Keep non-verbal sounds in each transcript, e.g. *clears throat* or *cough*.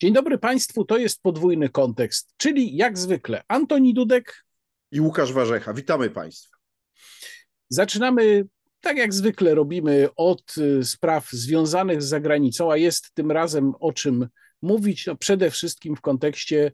Dzień dobry Państwu, to jest podwójny kontekst, czyli jak zwykle Antoni Dudek i Łukasz Warzecha. Witamy Państwa. Zaczynamy tak jak zwykle robimy od y, spraw związanych z zagranicą, a jest tym razem o czym mówić, no przede wszystkim w kontekście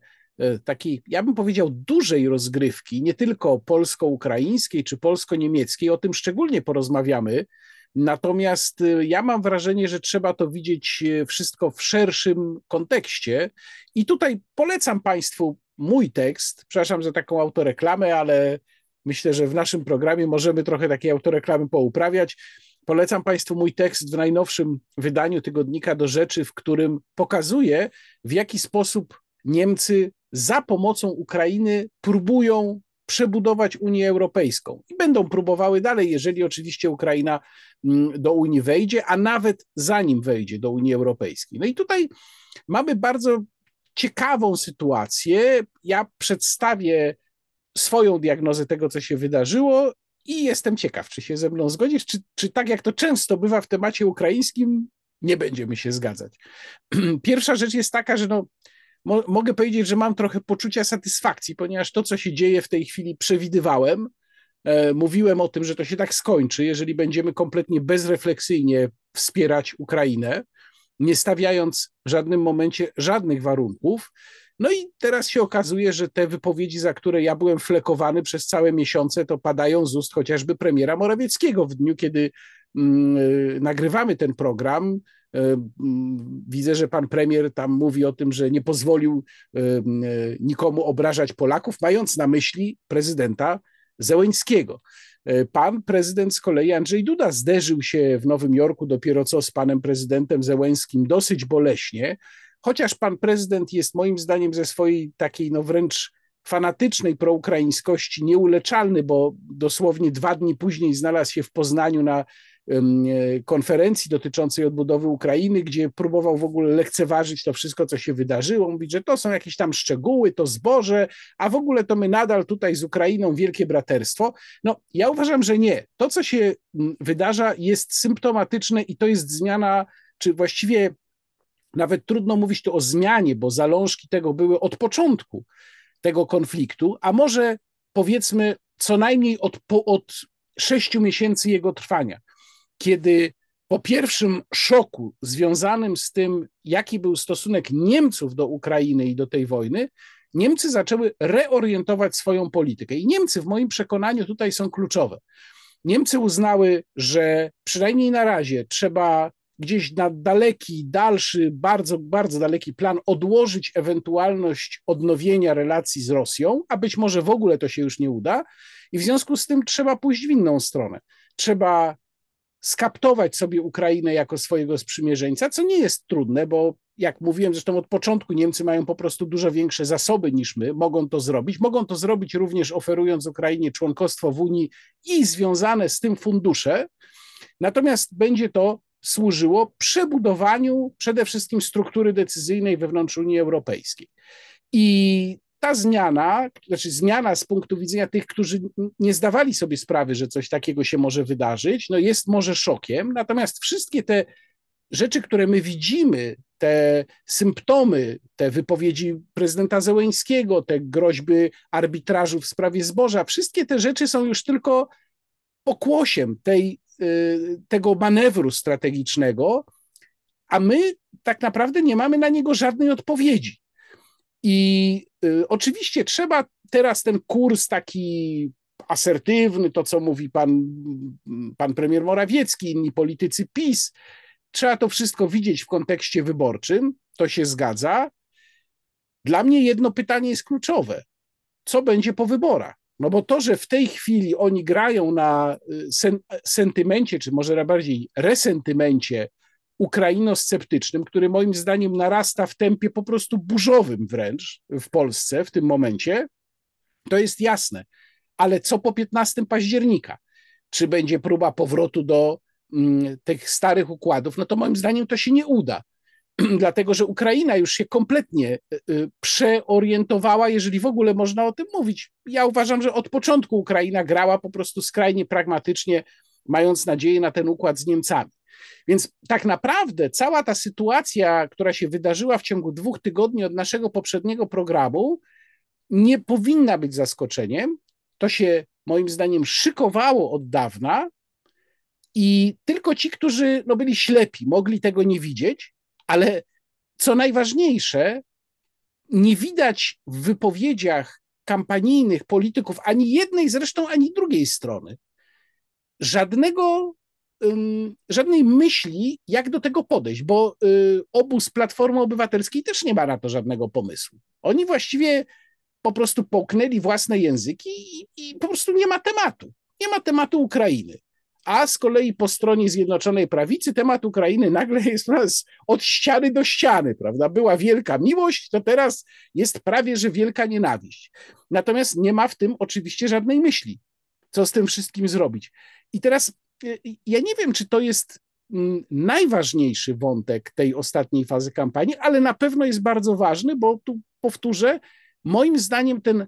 takiej, ja bym powiedział, dużej rozgrywki, nie tylko polsko-ukraińskiej czy polsko-niemieckiej, o tym szczególnie porozmawiamy, Natomiast y, ja mam wrażenie, że trzeba to widzieć y, wszystko w szerszym kontekście. I tutaj polecam Państwu mój tekst. Przepraszam za taką autoreklamę, ale myślę, że w naszym programie możemy trochę takiej autoreklamy pouprawiać. Polecam Państwu mój tekst w najnowszym wydaniu tygodnika do rzeczy, w którym pokazuję, w jaki sposób Niemcy za pomocą Ukrainy próbują przebudować Unię Europejską i będą próbowały dalej, jeżeli oczywiście Ukraina mm, do Unii wejdzie, a nawet zanim wejdzie do Unii Europejskiej. No i tutaj mamy bardzo ciekawą sytuację. Ja przedstawię swoją diagnozę tego, co się wydarzyło. I jestem ciekaw, czy się ze mną zgodzisz, czy, czy tak jak to często bywa w temacie ukraińskim, nie będziemy się zgadzać. *clears throat* Pierwsza rzecz jest taka, że no, mo mogę powiedzieć, że mam trochę poczucia satysfakcji, ponieważ to, co się dzieje w tej chwili, przewidywałem. E, mówiłem o tym, że to się tak skończy, jeżeli będziemy kompletnie bezrefleksyjnie wspierać Ukrainę, nie stawiając w żadnym momencie żadnych warunków. No i teraz się okazuje, że te wypowiedzi, za które ja byłem flekowany przez całe miesiące, to padają z ust chociażby premiera Morawieckiego w dniu, kiedy mm, y, nagrywamy ten program. E, widzę, że pan premier tam mówi o tym, że nie pozwolił e, e, nikomu obrażać Polaków, mając na myśli prezydenta Zełeńskiego. Pan prezydent z kolei Andrzej Duda zderzył się w Nowym Jorku dopiero co z panem prezydentem Zełęskim dosyć boleśnie, chociaż pan prezydent jest moim zdaniem ze swojej takiej no wręcz fanatycznej proukraińskości nieuleczalny, bo dosłownie dwa dni później znalazł się w Poznaniu na konferencji dotyczącej odbudowy Ukrainy, gdzie próbował w ogóle lekceważyć to wszystko, co się wydarzyło, mówić, że to są jakieś tam szczegóły, to zboże, a w ogóle to my nadal tutaj z Ukrainą wielkie braterstwo. No, ja uważam, że nie. To, co się wydarza, jest symptomatyczne i to jest zmiana, czy właściwie nawet trudno mówić tu o zmianie, bo zalążki tego były od początku tego konfliktu, a może powiedzmy co najmniej od, od sześciu miesięcy jego trwania kiedy po pierwszym szoku związanym z tym, jaki był stosunek Niemców do Ukrainy i do tej wojny, Niemcy zaczęły reorientować swoją politykę. I Niemcy, w moim przekonaniu, tutaj są kluczowe. Niemcy uznały, że przynajmniej na razie trzeba gdzieś na daleki, dalszy, bardzo, bardzo daleki plan odłożyć ewentualność odnowienia relacji z Rosją, a być może w ogóle to się już nie uda. I w związku z tym trzeba pójść w inną stronę. Trzeba skaptować sobie Ukrainę jako swojego sprzymierzeńca, co nie jest trudne, bo jak mówiłem zresztą od początku, Niemcy mają po prostu dużo większe zasoby niż my, mogą to zrobić. Mogą to zrobić również oferując Ukrainie członkostwo w Unii i związane z tym fundusze. Natomiast będzie to służyło przebudowaniu przede wszystkim struktury decyzyjnej wewnątrz Unii Europejskiej. I ta zmiana, znaczy zmiana z punktu widzenia tych, którzy nie zdawali sobie sprawy, że coś takiego się może wydarzyć, no jest może szokiem, natomiast wszystkie te rzeczy, które my widzimy, te symptomy, te wypowiedzi prezydenta Zełeńskiego, te groźby arbitrażu w sprawie zboża, wszystkie te rzeczy są już tylko pokłosiem tej, y, tego manewru strategicznego, a my tak naprawdę nie mamy na niego żadnej odpowiedzi. I y, oczywiście trzeba teraz ten kurs taki asertywny, to co mówi pan, pan premier Morawiecki, inni politycy PiS, trzeba to wszystko widzieć w kontekście wyborczym, to się zgadza. Dla mnie jedno pytanie jest kluczowe. Co będzie po wyborach? No bo to, że w tej chwili oni grają na y, sen, sentymencie, czy może bardziej resentymencie ukrainosceptycznym, który moim zdaniem narasta w tempie po prostu burzowym wręcz w Polsce w tym momencie, to jest jasne. Ale co po 15 października? Czy będzie próba powrotu do mm, tych starych układów? No to moim zdaniem to się nie uda. *clears throat* Dlatego, że Ukraina już się kompletnie y, y, przeorientowała, jeżeli w ogóle można o tym mówić. Ja uważam, że od początku Ukraina grała po prostu skrajnie pragmatycznie, mając nadzieję na ten układ z Niemcami. Więc tak naprawdę cała ta sytuacja, która się wydarzyła w ciągu dwóch tygodni od naszego poprzedniego programu, nie powinna być zaskoczeniem. To się moim zdaniem szykowało od dawna i tylko ci, którzy no, byli ślepi, mogli tego nie widzieć, ale co najważniejsze, nie widać w wypowiedziach kampanijnych polityków ani jednej zresztą, ani drugiej strony żadnego, żadnej myśli, jak do tego podejść, bo y, obóz Platformy Obywatelskiej też nie ma na to żadnego pomysłu. Oni właściwie po prostu połknęli własne języki i, i po prostu nie ma tematu. Nie ma tematu Ukrainy. A z kolei po stronie Zjednoczonej Prawicy temat Ukrainy nagle jest od ściany do ściany, prawda? Była wielka miłość, to teraz jest prawie że wielka nienawiść. Natomiast nie ma w tym oczywiście żadnej myśli, co z tym wszystkim zrobić. I teraz ja nie wiem, czy to jest mm, najważniejszy wątek tej ostatniej fazy kampanii, ale na pewno jest bardzo ważny, bo tu powtórzę, moim zdaniem ten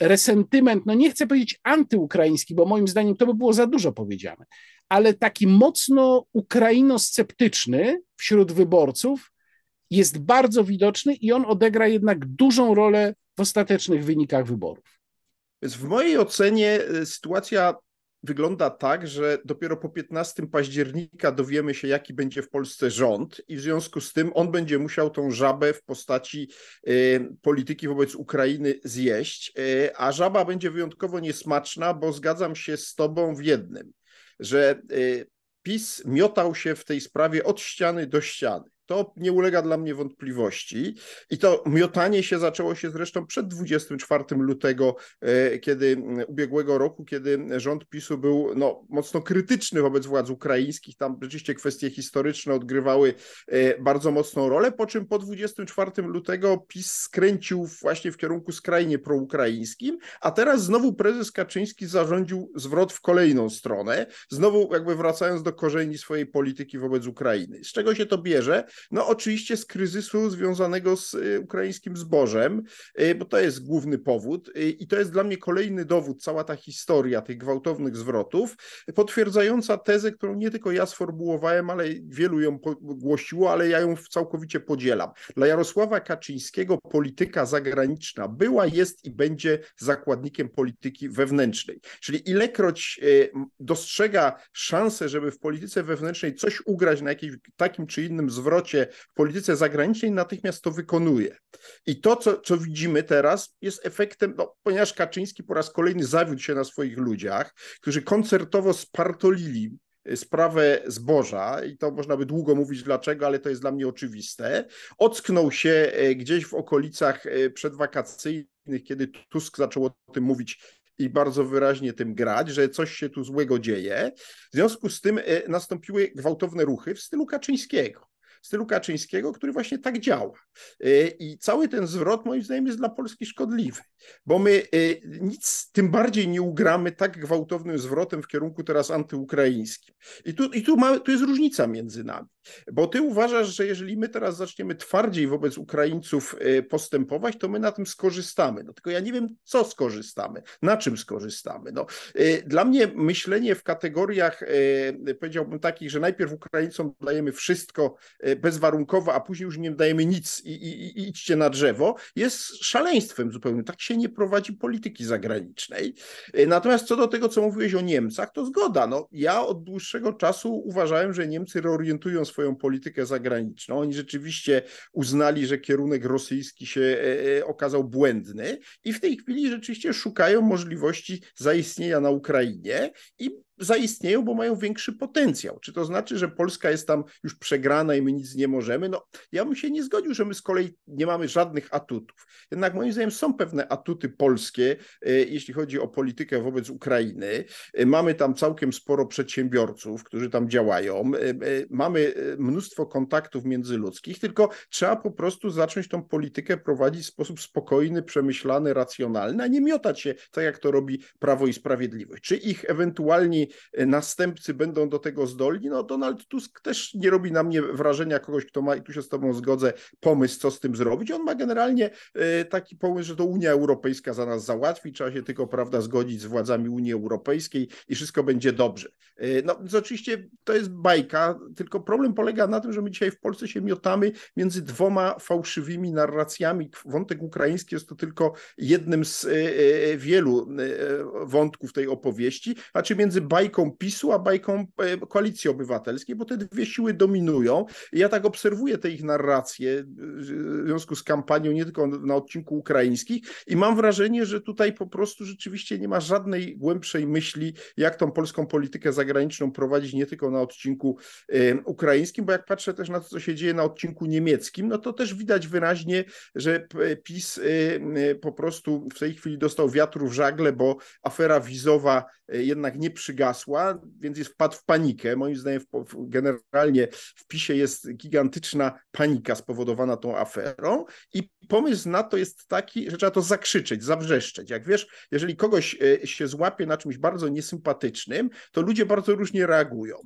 resentyment, no nie chcę powiedzieć antyukraiński, bo moim zdaniem to by było za dużo powiedziane, ale taki mocno ukrainosceptyczny wśród wyborców jest bardzo widoczny i on odegra jednak dużą rolę w ostatecznych wynikach wyborów. Więc w mojej ocenie y, sytuacja wygląda tak, że dopiero po 15 października dowiemy się, jaki będzie w Polsce rząd, i w związku z tym on będzie musiał tą żabę w postaci y, polityki wobec Ukrainy zjeść, y, a żaba będzie wyjątkowo niesmaczna, bo zgadzam się z Tobą w jednym, że y, PiS miotał się w tej sprawie od ściany do ściany. To nie ulega dla mnie wątpliwości. I to miotanie się zaczęło się zresztą przed 24 lutego, e, kiedy ubiegłego roku, kiedy rząd PiSu był no, mocno krytyczny wobec władz ukraińskich. Tam rzeczywiście kwestie historyczne odgrywały e, bardzo mocną rolę, po czym po 24 lutego PiS skręcił właśnie w kierunku skrajnie proukraińskim, a teraz znowu prezes Kaczyński zarządził zwrot w kolejną stronę, znowu jakby wracając do korzeni swojej polityki wobec Ukrainy. Z czego się to bierze? No oczywiście z kryzysu związanego z y, ukraińskim zbożem, y, bo to jest główny powód y, i to jest dla mnie kolejny dowód, cała ta historia tych gwałtownych zwrotów, potwierdzająca tezę, którą nie tylko ja sformułowałem, ale wielu ją głosiło, ale ja ją całkowicie podzielam. Dla Jarosława Kaczyńskiego polityka zagraniczna była, jest i będzie zakładnikiem polityki wewnętrznej. Czyli ilekroć dostrzega szansę, żeby w polityce wewnętrznej coś ugrać na jakimś takim czy innym zwrocie, w polityce zagranicznej, natychmiast to wykonuje. I to, co, co widzimy teraz, jest efektem, no, ponieważ Kaczyński po raz kolejny zawiódł się na swoich ludziach, którzy koncertowo spartolili y, sprawę zboża i to można by długo mówić dlaczego, ale to jest dla mnie oczywiste. Ocknął się y, gdzieś w okolicach y, przedwakacyjnych, kiedy Tusk zaczął o tym mówić i bardzo wyraźnie tym grać, że coś się tu złego dzieje. W związku z tym nastąpiły gwałtowne ruchy w stylu Kaczyńskiego stylu Kaczyńskiego, który właśnie tak działa. E, I cały ten zwrot, moim zdaniem, jest dla Polski szkodliwy, bo my e, nic tym bardziej nie ugramy tak gwałtownym zwrotem w kierunku teraz antyukraińskim. I tu, i tu, ma, tu jest różnica między nami, bo ty uważasz, że jeżeli my teraz zaczniemy twardziej wobec Ukraińców e, postępować, to my na tym skorzystamy. No tylko ja nie wiem, co skorzystamy, na czym skorzystamy. No, dla mnie myślenie w kategoriach, powiedziałbym takich, że najpierw Ukraińcom dajemy wszystko, bezwarunkowo, a później już nie dajemy nic i, i, i idźcie na drzewo, jest szaleństwem zupełnie. Tak się nie prowadzi polityki zagranicznej. Natomiast co do tego, co mówiłeś o Niemcach, to zgoda. No, ja od dłuższego czasu uważałem, że Niemcy reorientują swoją politykę zagraniczną. Oni rzeczywiście uznali, że kierunek rosyjski się e, e, okazał błędny i w tej chwili rzeczywiście szukają możliwości zaistnienia na Ukrainie i zaistnieją, bo mają większy potencjał. Czy to znaczy, że Polska jest tam już przegrana i my nic nie możemy? No, ja bym się nie zgodził, że my z kolei nie mamy żadnych atutów. Jednak moim zdaniem są pewne atuty polskie, e, jeśli chodzi o politykę wobec Ukrainy. E, mamy tam całkiem sporo przedsiębiorców, którzy tam działają. E, mamy mnóstwo kontaktów międzyludzkich, tylko trzeba po prostu zacząć tą politykę prowadzić w sposób spokojny, przemyślany, racjonalny, a nie miotać się tak, jak to robi Prawo i Sprawiedliwość. Czy ich ewentualnie pani następcy będą do tego zdolni. No Donald Tusk też nie robi na mnie wrażenia kogoś, kto ma, i tu się z tobą zgodzę, pomysł, co z tym zrobić. On ma generalnie taki pomysł, że to Unia Europejska za nas załatwi, trzeba się tylko, prawda, zgodzić z władzami Unii Europejskiej i wszystko będzie dobrze. No więc oczywiście to jest bajka, tylko problem polega na tym, że my dzisiaj w Polsce się miotamy między dwoma fałszywymi narracjami. Wątek ukraiński jest to tylko jednym z e, e, wielu e, wątków tej opowieści, a czy między bajką PiSu a bajką Koalicji Obywatelskiej, bo te dwie siły dominują. Ja tak obserwuję te ich narracje w związku z kampanią nie tylko na odcinku ukraińskich i mam wrażenie, że tutaj po prostu rzeczywiście nie ma żadnej głębszej myśli, jak tą polską politykę zagraniczną prowadzić nie tylko na odcinku ukraińskim, bo jak patrzę też na to, co się dzieje na odcinku niemieckim, no to też widać wyraźnie, że PiS po prostu w tej chwili dostał wiatru w żagle, bo afera wizowa jednak nie przygasła, więc jest wpadł w panikę. Moim zdaniem generalnie w PiSie jest gigantyczna panika spowodowana tą aferą i pomysł na to jest taki, że trzeba to zakrzyczeć, zabrzeszczeć. Jak wiesz, jeżeli kogoś się złapie na czymś bardzo niesympatycznym, to ludzie bardzo różnie reagują.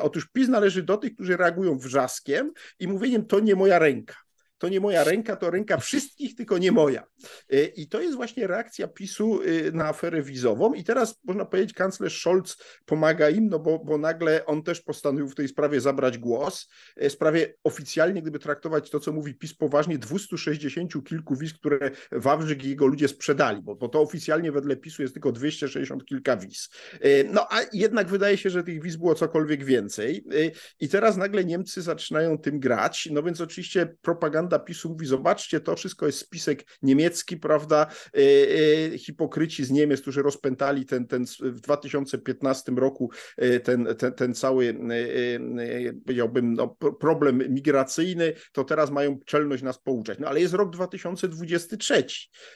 Otóż PiS należy do tych, którzy reagują wrzaskiem i mówieniem to nie moja ręka to nie moja ręka, to ręka wszystkich, tylko nie moja. E, I to jest właśnie reakcja PiSu e, na aferę wizową. I teraz można powiedzieć, kanclerz Scholz pomaga im, no bo, bo nagle on też postanowił w tej sprawie zabrać głos. W sprawie oficjalnie, gdyby traktować to, co mówi PiS poważnie, 260 kilku wiz, które Wawrzyk i jego ludzie sprzedali, bo, bo to oficjalnie wedle PiSu jest tylko 260 kilka wiz. E, no a jednak wydaje się, że tych wiz było cokolwiek więcej. I teraz nagle Niemcy zaczynają tym grać. No więc oczywiście propaganda propaganda PiSu mówi, zobaczcie, to wszystko jest spisek niemiecki, prawda, e, e, hipokryci z Niemiec, którzy rozpętali ten, ten w 2015 roku e, ten, ten, ten cały, powiedziałbym, no, problem migracyjny, to teraz mają czelność nas pouczać. No ale jest rok 2023.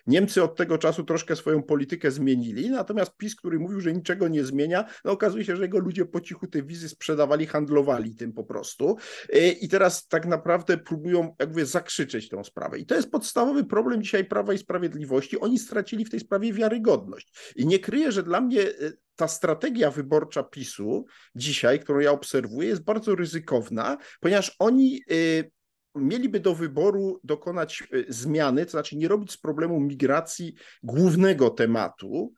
Niemcy od tego czasu troszkę swoją politykę zmienili, natomiast PiS, który mówił, że niczego nie zmienia, no okazuje się, że jego ludzie po cichu te wizy sprzedawali, handlowali tym po prostu. I teraz tak naprawdę próbują, jak mówię, zakrzyczeć tę sprawę. I to jest podstawowy problem dzisiaj Prawa i Sprawiedliwości. Oni stracili w tej sprawie wiarygodność. I nie kryję, że dla mnie e, ta strategia wyborcza PiSu dzisiaj, którą ja obserwuję, jest bardzo ryzykowna, ponieważ oni e, mieliby do wyboru dokonać e, zmiany, to znaczy nie robić z problemu migracji głównego tematu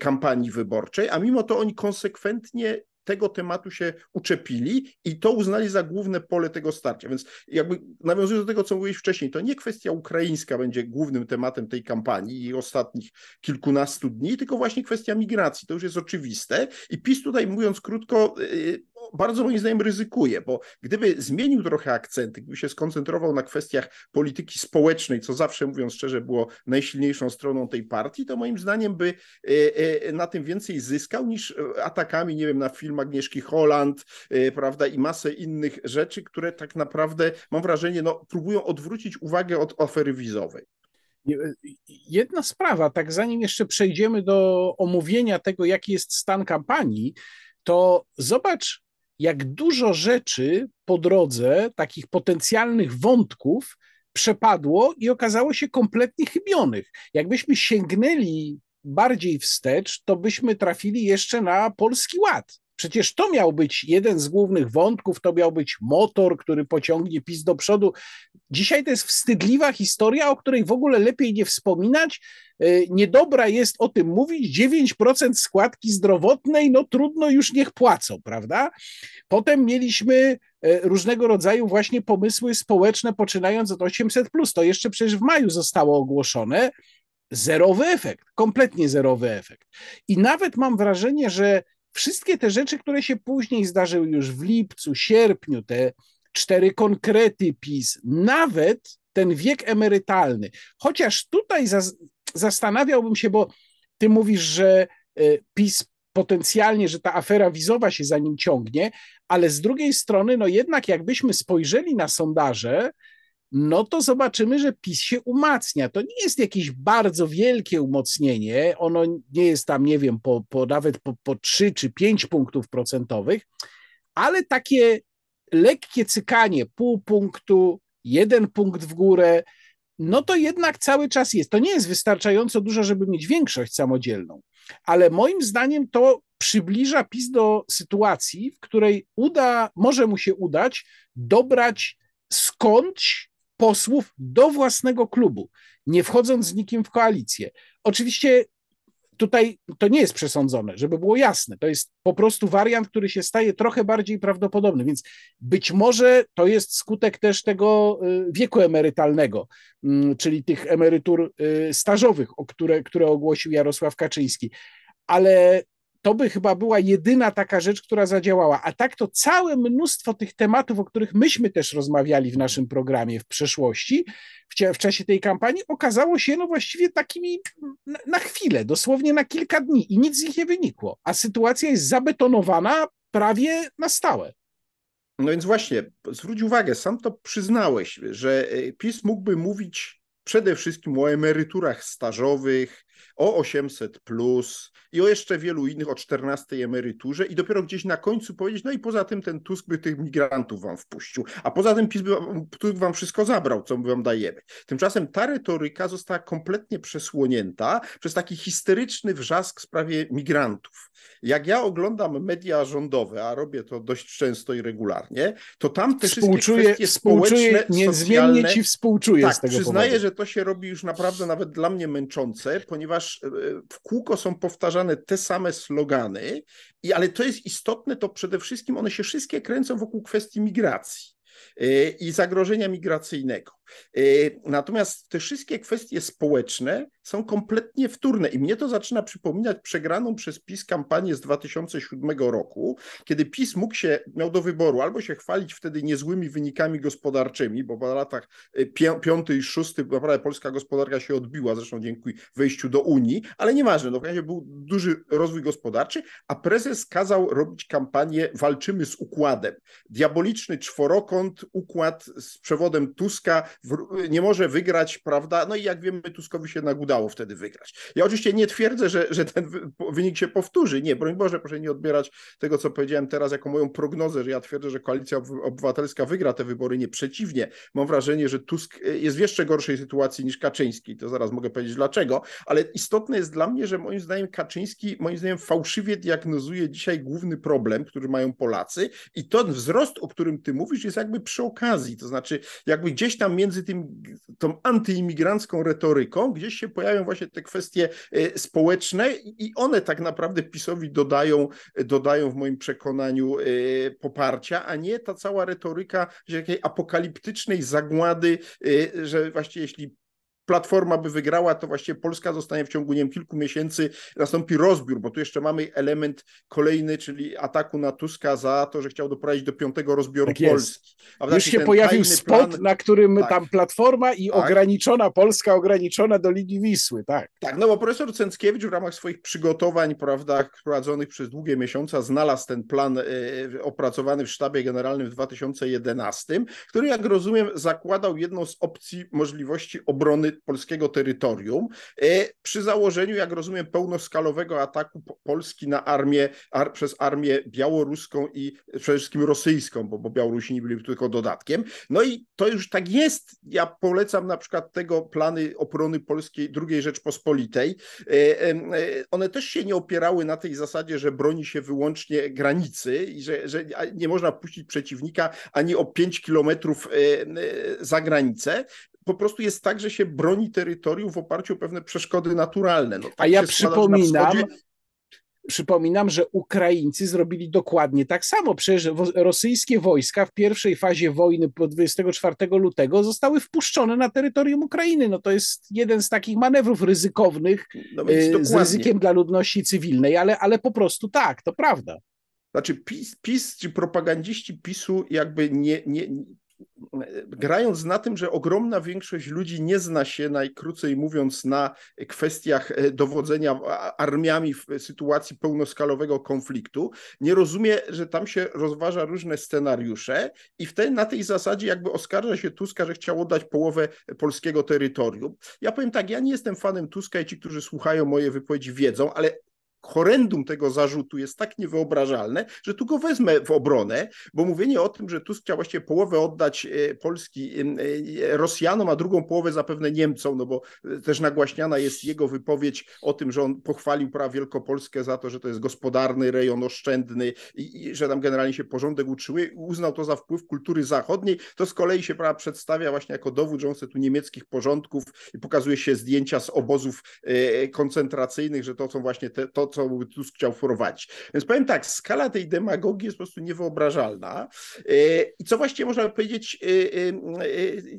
kampanii wyborczej, a mimo to oni konsekwentnie tego tematu się uczepili i to uznali za główne pole tego starcia. Więc jakby nawiązując do tego, co mówiłeś wcześniej, to nie kwestia ukraińska będzie głównym tematem tej kampanii i ostatnich kilkunastu dni, tylko właśnie kwestia migracji. To już jest oczywiste. I PiS tutaj, mówiąc krótko, y, bardzo moim zdaniem ryzykuje, bo gdyby zmienił trochę akcenty, gdyby się skoncentrował na kwestiach polityki społecznej, co zawsze mówiąc szczerze było najsilniejszą stroną tej partii, to moim zdaniem by y, y, na tym więcej zyskał niż atakami, nie wiem, na film Agnieszki Holland, prawda, i masę innych rzeczy, które tak naprawdę, mam wrażenie, no, próbują odwrócić uwagę od afery wizowej. Jedna sprawa, tak zanim jeszcze przejdziemy do omówienia tego, jaki jest stan kampanii, to zobacz, jak dużo rzeczy po drodze, takich potencjalnych wątków, przepadło i okazało się kompletnie chybionych. Jakbyśmy sięgnęli bardziej wstecz, to byśmy trafili jeszcze na polski ład. Przecież to miał być jeden z głównych wątków, to miał być motor, który pociągnie PiS do przodu. Dzisiaj to jest wstydliwa historia, o której w ogóle lepiej nie wspominać. E, niedobra jest o tym mówić. 9% składki zdrowotnej, no trudno już niech płacą, prawda? Potem mieliśmy e, różnego rodzaju właśnie pomysły społeczne, poczynając od 800. To jeszcze przecież w maju zostało ogłoszone. Zerowy efekt, kompletnie zerowy efekt. I nawet mam wrażenie, że wszystkie te rzeczy, które się później zdarzyły już w lipcu, sierpniu, te cztery konkrety PiS, nawet ten wiek emerytalny, chociaż tutaj zastanawiałbym się, bo ty mówisz, że e, PiS potencjalnie, że ta afera wizowa się za nim ciągnie, ale z drugiej strony, no jednak jakbyśmy spojrzeli na sondaże, no to zobaczymy, że PiS się umacnia. To nie jest jakieś bardzo wielkie umocnienie, ono nie jest tam, nie wiem, po, po nawet po, po 3 czy 5 punktów procentowych, ale takie lekkie cykanie, pół punktu, jeden punkt w górę, no to jednak cały czas jest. To nie jest wystarczająco dużo, żeby mieć większość samodzielną, ale moim zdaniem to przybliża PiS do sytuacji, w której uda, może mu się udać dobrać skądś posłów do własnego klubu, nie wchodząc z nikim w koalicję. Oczywiście tutaj to nie jest przesądzone, żeby było jasne. To jest po prostu wariant, który się staje trochę bardziej prawdopodobny, więc być może to jest skutek też tego y, wieku emerytalnego, mm, czyli tych emerytur y, stażowych, o które, które ogłosił Jarosław Kaczyński. Ale to by chyba była jedyna taka rzecz, która zadziałała. A tak to całe mnóstwo tych tematów, o których myśmy też rozmawiali w naszym programie w przeszłości, w, w czasie tej kampanii, okazało się no właściwie takimi na, na chwilę, dosłownie na kilka dni i nic z nich nie wynikło. A sytuacja jest zabetonowana prawie na stałe. No więc właśnie, zwróć uwagę, sam to przyznałeś, że e, PiS mógłby mówić przede wszystkim o emeryturach stażowych, o 800 plus i o jeszcze wielu innych, o 14 emeryturze i dopiero gdzieś na końcu powiedzieć, no i poza tym ten Tusk by tych migrantów wam wpuścił, a poza tym PiS by wam, Tusk wam wszystko zabrał, co my wam dajemy. Tymczasem ta retoryka została kompletnie przesłonięta przez taki histeryczny wrzask w sprawie migrantów. Jak ja oglądam media rządowe, a robię to dość często i regularnie, to tam te wszystkie kwestie społeczne, niezmiennie socjalne, ci współczuję tak, z tego przyznaję, powodu. że to się robi już naprawdę nawet dla mnie męczące, ponieważ e, w kółko są powtarzane te same slogany, i, ale to jest istotne, to przede wszystkim one się wszystkie kręcą wokół kwestii migracji e, i zagrożenia migracyjnego. E, natomiast te wszystkie kwestie społeczne są kompletnie wtórne i mnie to zaczyna przypominać przegraną przez PiS kampanię z 2007 roku, kiedy PiS mógł się, miał do wyboru albo się chwalić wtedy niezłymi wynikami gospodarczymi, bo po latach e, piąty i szósty naprawdę polska gospodarka się odbiła, zresztą dzięki wejściu do Unii, ale nieważne, no w razie był duży rozwój gospodarczy, a prezes kazał robić kampanię walczymy z układem. Diaboliczny czworokąt, układ z przewodem Tuska, nie może wygrać, prawda? No i jak wiemy, Tuskowi się nagudało wtedy wygrać. Ja oczywiście nie twierdzę, że, że ten wynik się powtórzy. Nie, broń Boże, proszę nie odbierać tego, co powiedziałem teraz jako moją prognozę, że ja twierdzę, że Koalicja Obywatelska wygra te wybory. Nie, przeciwnie. Mam wrażenie, że Tusk e, jest w jeszcze gorszej sytuacji niż Kaczyński. To zaraz mogę powiedzieć dlaczego, ale istotne jest dla mnie, że moim zdaniem Kaczyński, moim zdaniem fałszywie diagnozuje dzisiaj główny problem, który mają Polacy i ten wzrost, o którym ty mówisz, jest jakby przy okazji. To znaczy, jakby gdzieś tam między między tym, tą antyimigrancką retoryką gdzieś się pojawią właśnie te kwestie e, społeczne i one tak naprawdę PiSowi dodają, dodają w moim przekonaniu e, poparcia, a nie ta cała retoryka jakiej apokaliptycznej zagłady, e, że właściwie jeśli Platforma by wygrała, to właściwie Polska zostanie w ciągu nie wiem, kilku miesięcy, nastąpi rozbiór, bo tu jeszcze mamy element kolejny, czyli ataku na Tuska za to, że chciał doprowadzić do piątego rozbioru tak Polski. Już się pojawił spot, plan... na którym tak. tam Platforma i tak. ograniczona Polska, ograniczona do linii Wisły, tak. Tak, no bo profesor Cęckiewicz w ramach swoich przygotowań, prawda, prowadzonych przez długie miesiące, znalazł ten plan y, opracowany w sztabie generalnym w 2011, który, jak rozumiem, zakładał jedną z opcji możliwości obrony polskiego terytorium, e, przy założeniu, jak rozumiem, pełnoskalowego ataku Polski na armię ar, przez armię białoruską i przede wszystkim rosyjską, bo, bo Białorusini byli tylko dodatkiem. No i to już tak jest. Ja polecam na przykład tego plany obrony polskiej II Rzeczpospolitej. E, e, one też się nie opierały na tej zasadzie, że broni się wyłącznie granicy i że, że nie można puścić przeciwnika ani o 5 kilometrów za granicę, po prostu jest tak, że się broni terytorium w oparciu o pewne przeszkody naturalne. No, tak A ja przypominam, Przypominam, że Ukraińcy zrobili dokładnie tak samo. Przecież rosyjskie wojska w pierwszej fazie wojny po 24 lutego zostały wpuszczone na terytorium Ukrainy. No to jest jeden z takich manewrów ryzykownych no y, z ryzykiem dla ludności cywilnej, ale, ale po prostu tak, to prawda. Znaczy PiS, PiS czy propagandziści PiSu jakby nie, nie, grając na tym, że ogromna większość ludzi nie zna się, najkrócej mówiąc, na kwestiach e, dowodzenia armiami w sytuacji pełnoskalowego konfliktu, nie rozumie, że tam się rozważa różne scenariusze i wtedy na tej zasadzie jakby oskarża się Tuska, że chciał oddać połowę polskiego terytorium. Ja powiem tak, ja nie jestem fanem Tuska i ci, którzy słuchają moje wypowiedzi wiedzą, ale horrendum tego zarzutu jest tak niewyobrażalne, że tu go wezmę w obronę, bo mówienie o tym, że Tusk chciał właściwie połowę oddać e, Polski e, Rosjanom, a drugą połowę zapewne Niemcom, no bo też nagłaśniana jest jego wypowiedź o tym, że on pochwalił pra Wielkopolskę za to, że to jest gospodarny rejon, oszczędny i, i że tam generalnie się porządek uczyły, uznał to za wpływ kultury zachodniej, to z kolei się pra, przedstawia właśnie jako dowód, że on chce tu niemieckich porządków i pokazuje się zdjęcia z obozów e, koncentracyjnych, że to są właśnie te, to, co Tusk chciał wprowadzić. Więc powiem tak, skala tej demagogii jest po prostu niewyobrażalna e, i co właściwie można powiedzieć e,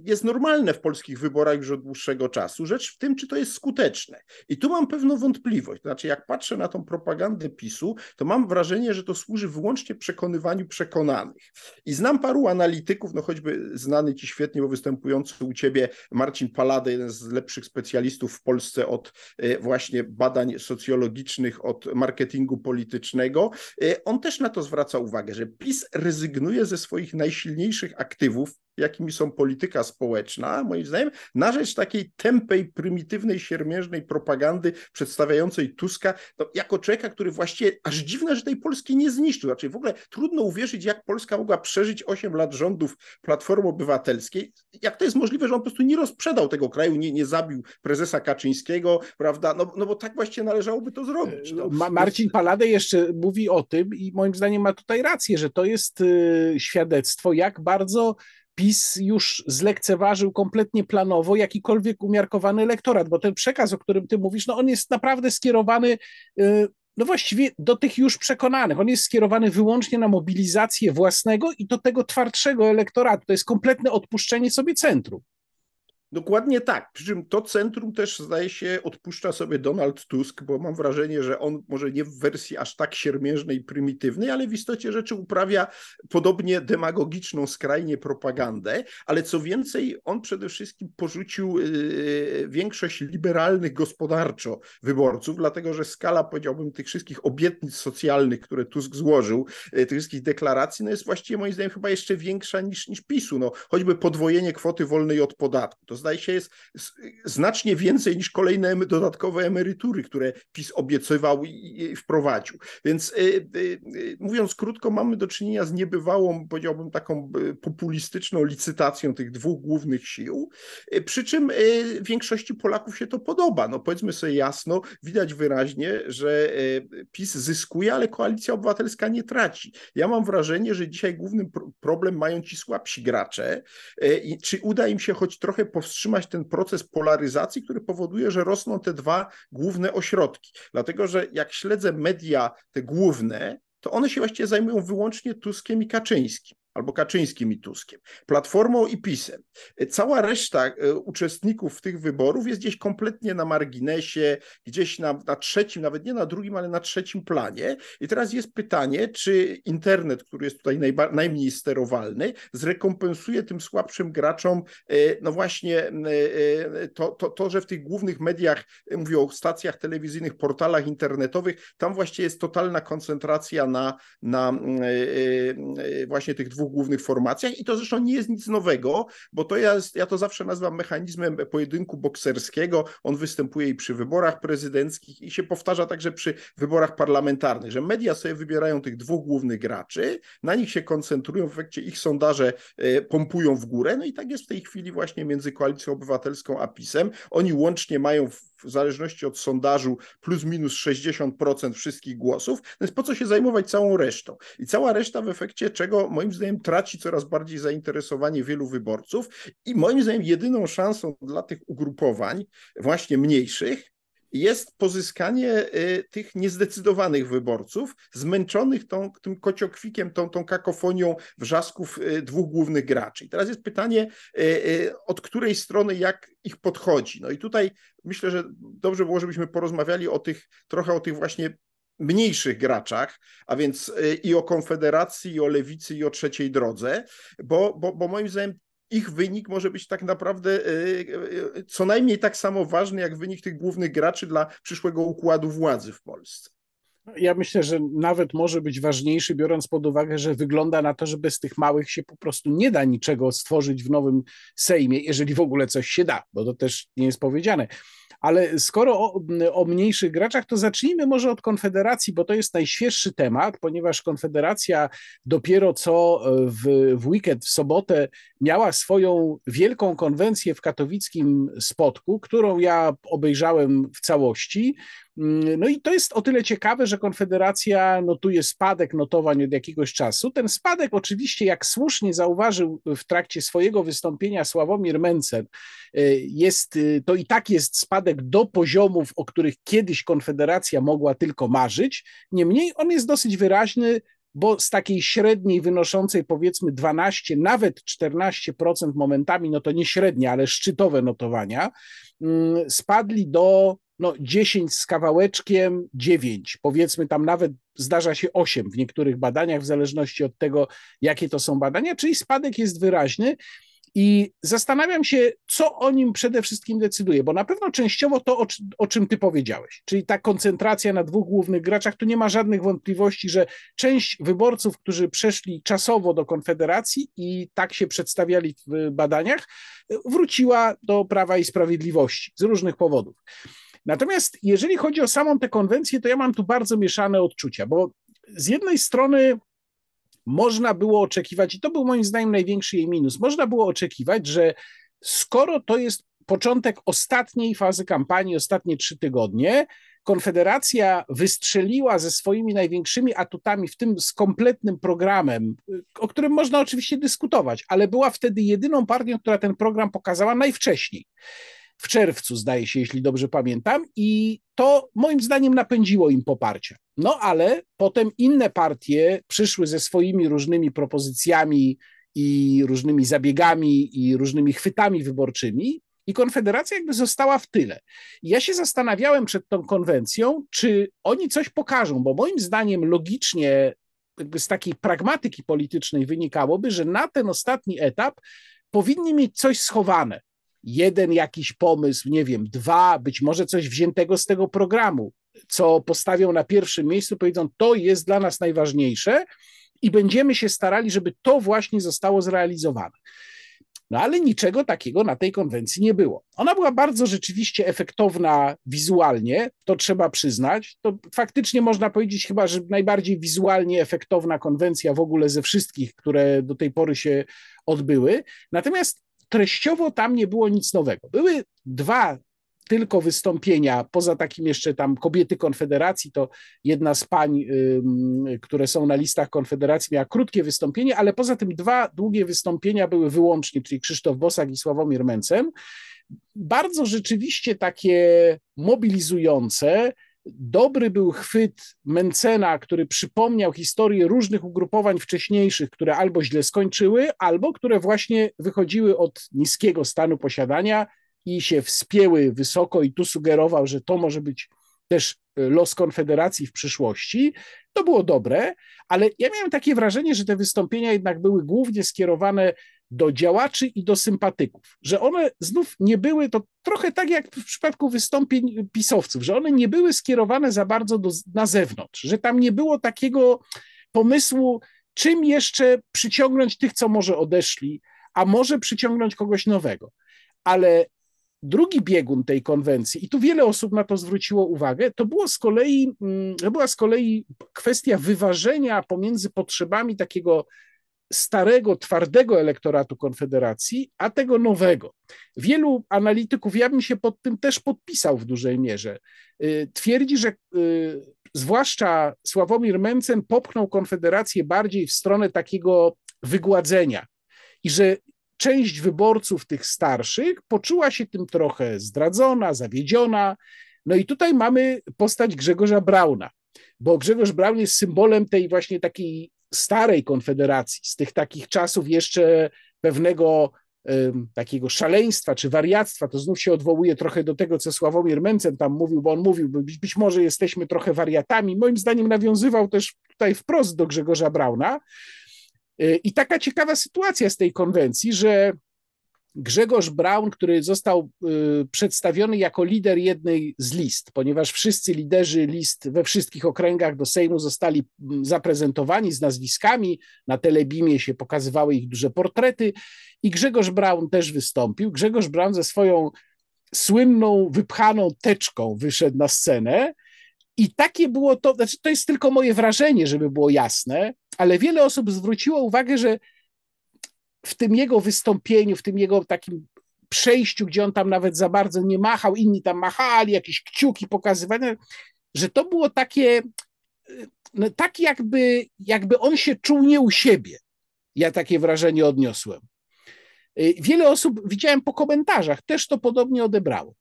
jest normalne w polskich wyborach już od dłuższego czasu. Rzecz w tym, czy to jest skuteczne. I tu mam pewną wątpliwość. Znaczy, jak patrzę na tą propagandę PiSu, to mam wrażenie, że to służy wyłącznie przekonywaniu przekonanych. I znam paru analityków, no choćby znany ci świetnie, bo występujący u ciebie Marcin Palada, jeden z lepszych specjalistów w Polsce od e, właśnie badań socjologicznych, od marketingu politycznego. E, on też na to zwraca uwagę, że PiS rezygnuje ze swoich najsilniejszych aktywów, jakimi są polityka społeczna, moim zdaniem, na rzecz takiej tępej, prymitywnej, siermiężnej propagandy przedstawiającej Tuska to jako człowieka, który właściwie aż dziwne, że tej Polski nie zniszczył. Znaczy w ogóle trudno uwierzyć, jak Polska mogła przeżyć 8 lat rządów Platformy Obywatelskiej. Jak to jest możliwe, że on po prostu nie rozprzedał tego kraju, nie, nie zabił prezesa Kaczyńskiego, prawda? No, no bo tak właściwie należałoby to zrobić. No. Ma Marcin Palade jeszcze mówi o tym i moim zdaniem ma tutaj rację, że to jest y, świadectwo, jak bardzo PiS już zlekceważył kompletnie planowo jakikolwiek umiarkowany elektorat, bo ten przekaz, o którym ty mówisz, no on jest naprawdę skierowany y, no właściwie do tych już przekonanych. On jest skierowany wyłącznie na mobilizację własnego i do tego twardszego elektoratu. To jest kompletne odpuszczenie sobie centrum. Dokładnie tak. Przy czym to centrum też zdaje się odpuszcza sobie Donald Tusk, bo mam wrażenie, że on może nie w wersji aż tak siermiężnej prymitywnej, ale w istocie rzeczy uprawia podobnie demagogiczną skrajnie propagandę, ale co więcej, on przede wszystkim porzucił yy, większość liberalnych gospodarczo wyborców, dlatego że skala, powiedziałbym, tych wszystkich obietnic socjalnych, które Tusk złożył, yy, tych wszystkich deklaracji, no jest właściwie moim zdaniem chyba jeszcze większa niż, niż PiSu. No, choćby podwojenie kwoty wolnej od podatku. To zdaje się jest znacznie więcej niż kolejne dodatkowe emerytury, które PiS obiecywał i wprowadził. Więc y, y, y, mówiąc krótko, mamy do czynienia z niebywałą, powiedziałbym, taką populistyczną licytacją tych dwóch głównych sił, przy czym większości Polaków się to podoba. No powiedzmy sobie jasno, widać wyraźnie, że PiS zyskuje, ale koalicja obywatelska nie traci. Ja mam wrażenie, że dzisiaj główny problem mają ci słabsi gracze czy uda im się choć trochę powstrzymać powstrzymać ten proces polaryzacji, który powoduje, że rosną te dwa główne ośrodki. Dlatego, że jak śledzę media te główne, to one się właściwie zajmują wyłącznie Tuskiem i Kaczyńskim albo Kaczyńskim i Tuskiem, Platformą i PiSem. Cała reszta e, uczestników tych wyborów jest gdzieś kompletnie na marginesie, gdzieś na, na trzecim, nawet nie na drugim, ale na trzecim planie. I teraz jest pytanie, czy internet, który jest tutaj najmniej sterowalny, zrekompensuje tym słabszym graczom, e, no właśnie e, to, to, to, że w tych głównych mediach, mówię o stacjach telewizyjnych, portalach internetowych, tam właściwie jest totalna koncentracja na, na właśnie tych dwóch dwóch głównych formacjach i to zresztą nie jest nic nowego, bo to jest, ja to zawsze nazywam mechanizmem pojedynku bokserskiego. On występuje i przy wyborach prezydenckich i się powtarza także przy wyborach parlamentarnych, że media sobie wybierają tych dwóch głównych graczy, na nich się koncentrują, w efekcie ich sondaże e, pompują w górę, no i tak jest w tej chwili właśnie między Koalicją Obywatelską a PiSem. Oni łącznie mają w w zależności od sondażu plus minus 60% wszystkich głosów, więc po co się zajmować całą resztą? I cała reszta w efekcie czego moim zdaniem traci coraz bardziej zainteresowanie wielu wyborców i moim zdaniem jedyną szansą dla tych ugrupowań właśnie mniejszych jest pozyskanie y, tych niezdecydowanych wyborców, zmęczonych tą, tym kociokwikiem, tą, tą kakofonią wrzasków y, dwóch głównych graczy. I teraz jest pytanie, y, od której strony jak ich podchodzi. No i tutaj myślę, że dobrze było, żebyśmy porozmawiali o tych, trochę o tych właśnie mniejszych graczach, a więc i o Konfederacji, i o Lewicy, i o Trzeciej Drodze, bo, bo, bo moim zdaniem ich wynik może być tak naprawdę e, e, co najmniej tak samo ważny jak wynik tych głównych graczy dla przyszłego układu władzy w Polsce. Ja myślę, że nawet może być ważniejszy, biorąc pod uwagę, że wygląda na to, że bez tych małych się po prostu nie da niczego stworzyć w nowym Sejmie, jeżeli w ogóle coś się da, bo to też nie jest powiedziane. Ale skoro o, o, mniejszych graczach, to zacznijmy może od Konfederacji, bo to jest najświeższy temat, ponieważ Konfederacja dopiero co w, w weekend, w sobotę miała swoją wielką konwencję w katowickim Spotku, którą ja obejrzałem w całości. No i to jest o tyle ciekawe, że Konfederacja notuje spadek notowań od jakiegoś czasu. Ten spadek oczywiście, jak słusznie zauważył w trakcie swojego wystąpienia Sławomir Mencen, jest, to i tak jest spadek do poziomów, o których kiedyś Konfederacja mogła tylko marzyć. Niemniej on jest dosyć wyraźny, bo z takiej średniej wynoszącej powiedzmy 12, nawet 14% momentami, no to nie średnie, ale szczytowe notowania, mm, spadli do no 10 z kawałeczkiem, 9, powiedzmy tam nawet zdarza się 8 w niektórych badaniach, w zależności od tego, jakie to są badania, czyli spadek jest wyraźny. I zastanawiam się, co o nim przede wszystkim decyduje, bo na pewno częściowo to, o, o, czym ty powiedziałeś, czyli ta koncentracja na dwóch głównych graczach, tu nie ma żadnych wątpliwości, że część wyborców, którzy przeszli czasowo do Konfederacji i tak się przedstawiali w badaniach, wróciła do Prawa i Sprawiedliwości z różnych powodów. Natomiast jeżeli chodzi o samą tę konwencję, to ja mam tu bardzo mieszane odczucia, bo z jednej strony można było oczekiwać, i to był moim zdaniem największy jej minus, można było oczekiwać, że skoro to jest początek ostatniej fazy kampanii, ostatnie trzy tygodnie, Konfederacja wystrzeliła ze swoimi największymi atutami, w tym z kompletnym programem, o którym można oczywiście dyskutować, ale była wtedy jedyną partią, która ten program pokazała najwcześniej w czerwcu, zdaje się, jeśli dobrze pamiętam, i to moim zdaniem napędziło im poparcie. No ale potem inne partie przyszły ze swoimi różnymi propozycjami i różnymi zabiegami i różnymi chwytami wyborczymi. I Konfederacja jakby została w tyle. Ja się zastanawiałem przed tą konwencją, czy oni coś pokażą, bo moim zdaniem logicznie, z takiej pragmatyki politycznej wynikałoby, że na ten ostatni etap powinni mieć coś schowane jeden jakiś pomysł, nie wiem, dwa, być może coś wziętego z tego programu, co postawią na pierwszym miejscu, powiedzą, to jest dla nas najważniejsze i będziemy się starali, żeby to właśnie zostało zrealizowane. No ale niczego takiego na tej konwencji nie było. Ona była bardzo rzeczywiście efektowna wizualnie, to trzeba przyznać. To faktycznie można powiedzieć chyba, że najbardziej wizualnie efektowna konwencja w ogóle ze wszystkich, które do tej pory się odbyły. Natomiast treściowo tam nie było nic nowego. Były dwa tylko wystąpienia, poza takim jeszcze tam kobiety Konfederacji, to jedna z pań, które są na listach Konfederacji, miała krótkie wystąpienie, ale poza tym dwa długie wystąpienia były wyłącznie, czyli Krzysztof Bosak i Sławomir Mencen. Bardzo rzeczywiście takie mobilizujące, Dobry był chwyt Mencena, który przypomniał historię różnych ugrupowań wcześniejszych, które albo źle skończyły, albo które właśnie wychodziły od niskiego stanu posiadania i się wspięły wysoko, i tu sugerował, że to może być też e, los Konfederacji w przyszłości. To było dobre, ale ja miałem takie wrażenie, że te wystąpienia jednak były głównie skierowane do działaczy i do sympatyków, że one znów nie były, to trochę tak jak w przypadku wystąpień pisowców, że one nie były skierowane za bardzo do, na zewnątrz, że tam nie było takiego pomysłu, czym jeszcze przyciągnąć tych, co może odeszli, a może przyciągnąć kogoś nowego. Ale drugi biegun tej konwencji, i tu wiele osób na to zwróciło uwagę, to było z kolei, mm, to była z kolei kwestia wyważenia pomiędzy potrzebami takiego starego, twardego elektoratu Konfederacji, a tego nowego. Wielu analityków, ja bym się pod tym też podpisał w dużej mierze, y, twierdzi, że y, zwłaszcza Sławomir Mencen popchnął Konfederację bardziej w stronę takiego wygładzenia i że część wyborców tych starszych poczuła się tym trochę zdradzona, zawiedziona. No i tutaj mamy postać Grzegorza Brauna, bo Grzegorz Braun jest symbolem tej właśnie takiej starej konfederacji, z tych takich czasów jeszcze pewnego takiego szaleństwa czy wariactwa, to znów się odwołuje trochę do tego, co Sławomir Mencen tam mówił, bo on mówił, być, być może jesteśmy trochę wariatami. Moim zdaniem nawiązywał też tutaj wprost do Grzegorza Brauna. E, I taka ciekawa sytuacja z tej konwencji, że Grzegorz Braun, który został y, przedstawiony jako lider jednej z list, ponieważ wszyscy liderzy list we wszystkich okręgach do Sejmu zostali mm, zaprezentowani z nazwiskami, na telebimie się pokazywały ich duże portrety i Grzegorz Braun też wystąpił. Grzegorz Braun ze swoją słynną, wypchaną teczką wyszedł na scenę i takie było to, znaczy to jest tylko moje wrażenie, żeby było jasne, ale wiele osób zwróciło uwagę, że w tym jego wystąpieniu, w tym jego takim przejściu, gdzie on tam nawet za bardzo nie machał, inni tam machali, jakieś kciuki pokazywane, że to było takie, no, tak jakby, jakby on się czuł nie u siebie. Ja takie wrażenie odniosłem. Y, wiele osób widziałem po komentarzach, też to podobnie odebrało.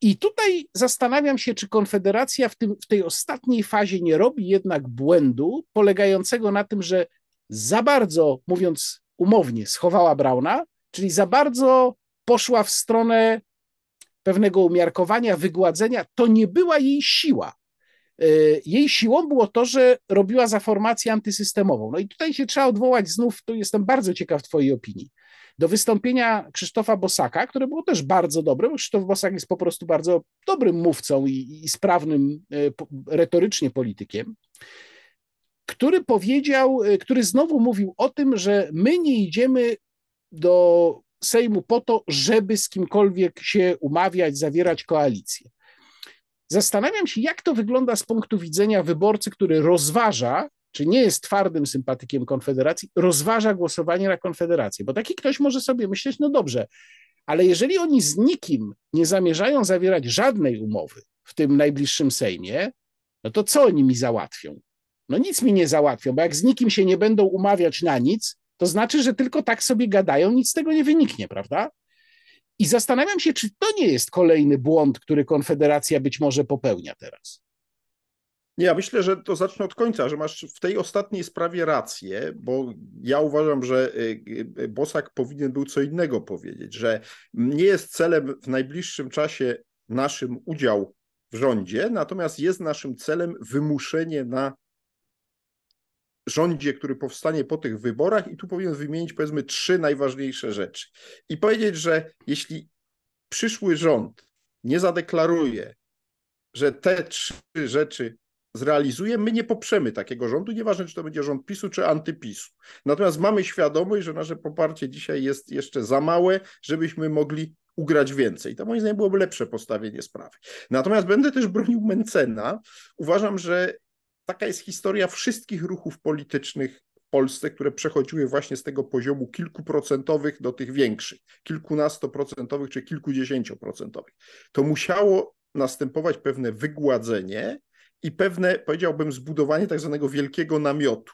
I tutaj zastanawiam się, czy Konfederacja w, tym, w tej ostatniej fazie nie robi jednak błędu polegającego na tym, że za bardzo, mówiąc umownie, schowała Brauna, czyli za bardzo poszła w stronę pewnego umiarkowania, wygładzenia. To nie była jej siła. Y, jej siłą było to, że robiła za formację antysystemową. No i tutaj się trzeba odwołać znów, tu jestem bardzo ciekaw Twojej opinii do wystąpienia Krzysztofa Bosaka, które było też bardzo dobre, bo Krzysztof Bosak jest po prostu bardzo dobrym mówcą i, i sprawnym e, retorycznie politykiem, który powiedział, e, który znowu mówił o tym, że my nie idziemy do Sejmu po to, żeby z kimkolwiek się umawiać, zawierać koalicję. Zastanawiam się, jak to wygląda z punktu widzenia wyborcy, który rozważa, czy nie jest twardym sympatykiem Konfederacji, rozważa głosowanie na Konfederację. Bo taki ktoś może sobie myśleć, no dobrze, ale jeżeli oni z nikim nie zamierzają zawierać żadnej umowy w tym najbliższym Sejmie, no to co oni mi załatwią? No nic mi nie załatwią, bo jak z nikim się nie będą umawiać na nic, to znaczy, że tylko tak sobie gadają, nic z tego nie wyniknie, prawda? I zastanawiam się, czy to nie jest kolejny błąd, który Konfederacja być może popełnia teraz. Ja myślę, że to zacznę od końca, że masz w tej ostatniej sprawie rację, bo ja uważam, że y, y, Bosak powinien był co innego powiedzieć, że nie jest celem w najbliższym czasie naszym udział w rządzie, natomiast jest naszym celem wymuszenie na rządzie, który powstanie po tych wyborach i tu powinien wymienić powiedzmy trzy najważniejsze rzeczy. I powiedzieć, że jeśli przyszły rząd nie zadeklaruje, że te trzy rzeczy zrealizuje, my nie poprzemy takiego rządu, nieważne czy to będzie rząd PiSu czy antypisu. Natomiast mamy świadomość, że nasze poparcie dzisiaj jest jeszcze za małe, żebyśmy mogli ugrać więcej. To moim zdaniem byłoby lepsze postawienie sprawy. Natomiast będę też bronił Mencena. Uważam, że taka jest historia wszystkich ruchów politycznych w Polsce, które przechodziły właśnie z tego poziomu kilkuprocentowych do tych większych, kilkunastoprocentowych czy kilkudziesięcioprocentowych. To musiało następować pewne wygładzenie, i pewne, powiedziałbym, zbudowanie tak zwanego wielkiego namiotu.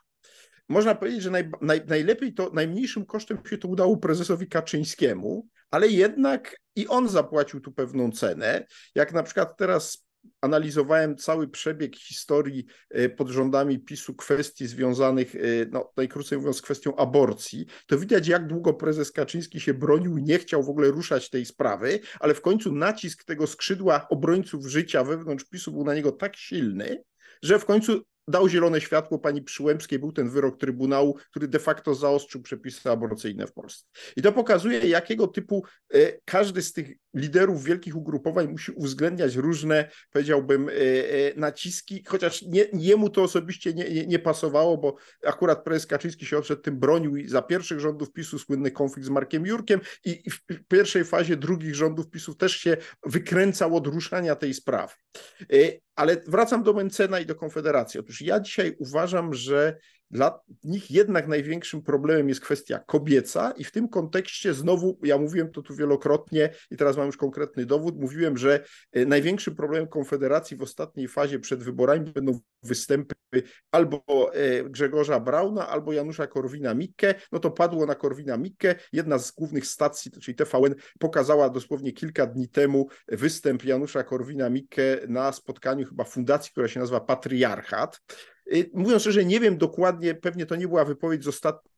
Można powiedzieć, że naj, naj, najlepiej to, najmniejszym kosztem się to udało prezesowi Kaczyńskiemu, ale jednak i on zapłacił tu pewną cenę. Jak na przykład teraz analizowałem cały przebieg historii e, pod rządami PiSu kwestii związanych, e, no, najkrócej mówiąc, z kwestią aborcji, to widać, jak długo prezes Kaczyński się bronił, nie chciał w ogóle ruszać tej sprawy, ale w końcu nacisk tego skrzydła obrońców życia wewnątrz PiSu był na niego tak silny, że w końcu dał zielone światło pani Przyłębskiej, był ten wyrok Trybunału, który de facto zaostrzył przepisy aborcyjne w Polsce. I to pokazuje, jakiego typu e, każdy z tych liderów wielkich ugrupowań musi uwzględniać różne, powiedziałbym, e, e, naciski, chociaż nie, jemu to osobiście nie, nie, nie, pasowało, bo akurat prezes Kaczyński się przed tym bronił i za pierwszych rządów PiSu słynny konflikt z Markiem Jurkiem i w pierwszej fazie drugich rządów PiSu też się wykręcał od ruszania tej sprawy. Ale wracam do Mencena i do Konfederacji. Otóż ja dzisiaj uważam, że dla nich jednak największym problemem jest kwestia kobieca i w tym kontekście znowu, ja mówiłem to tu wielokrotnie i teraz mam już konkretny dowód, mówiłem, że e, największym problemem Konfederacji w ostatniej fazie przed wyborami będą występy albo e, Grzegorza Brauna, albo Janusza Korwina-Mikke, no to padło na Korwina-Mikke. Jedna z głównych stacji, czyli TVN, pokazała dosłownie kilka dni temu występ Janusza Korwina-Mikke na spotkaniu chyba fundacji, która się nazywa Patriarchat. Y, mówiąc szczerze, nie wiem dokładnie, pewnie to nie była wypowiedź z ostatnich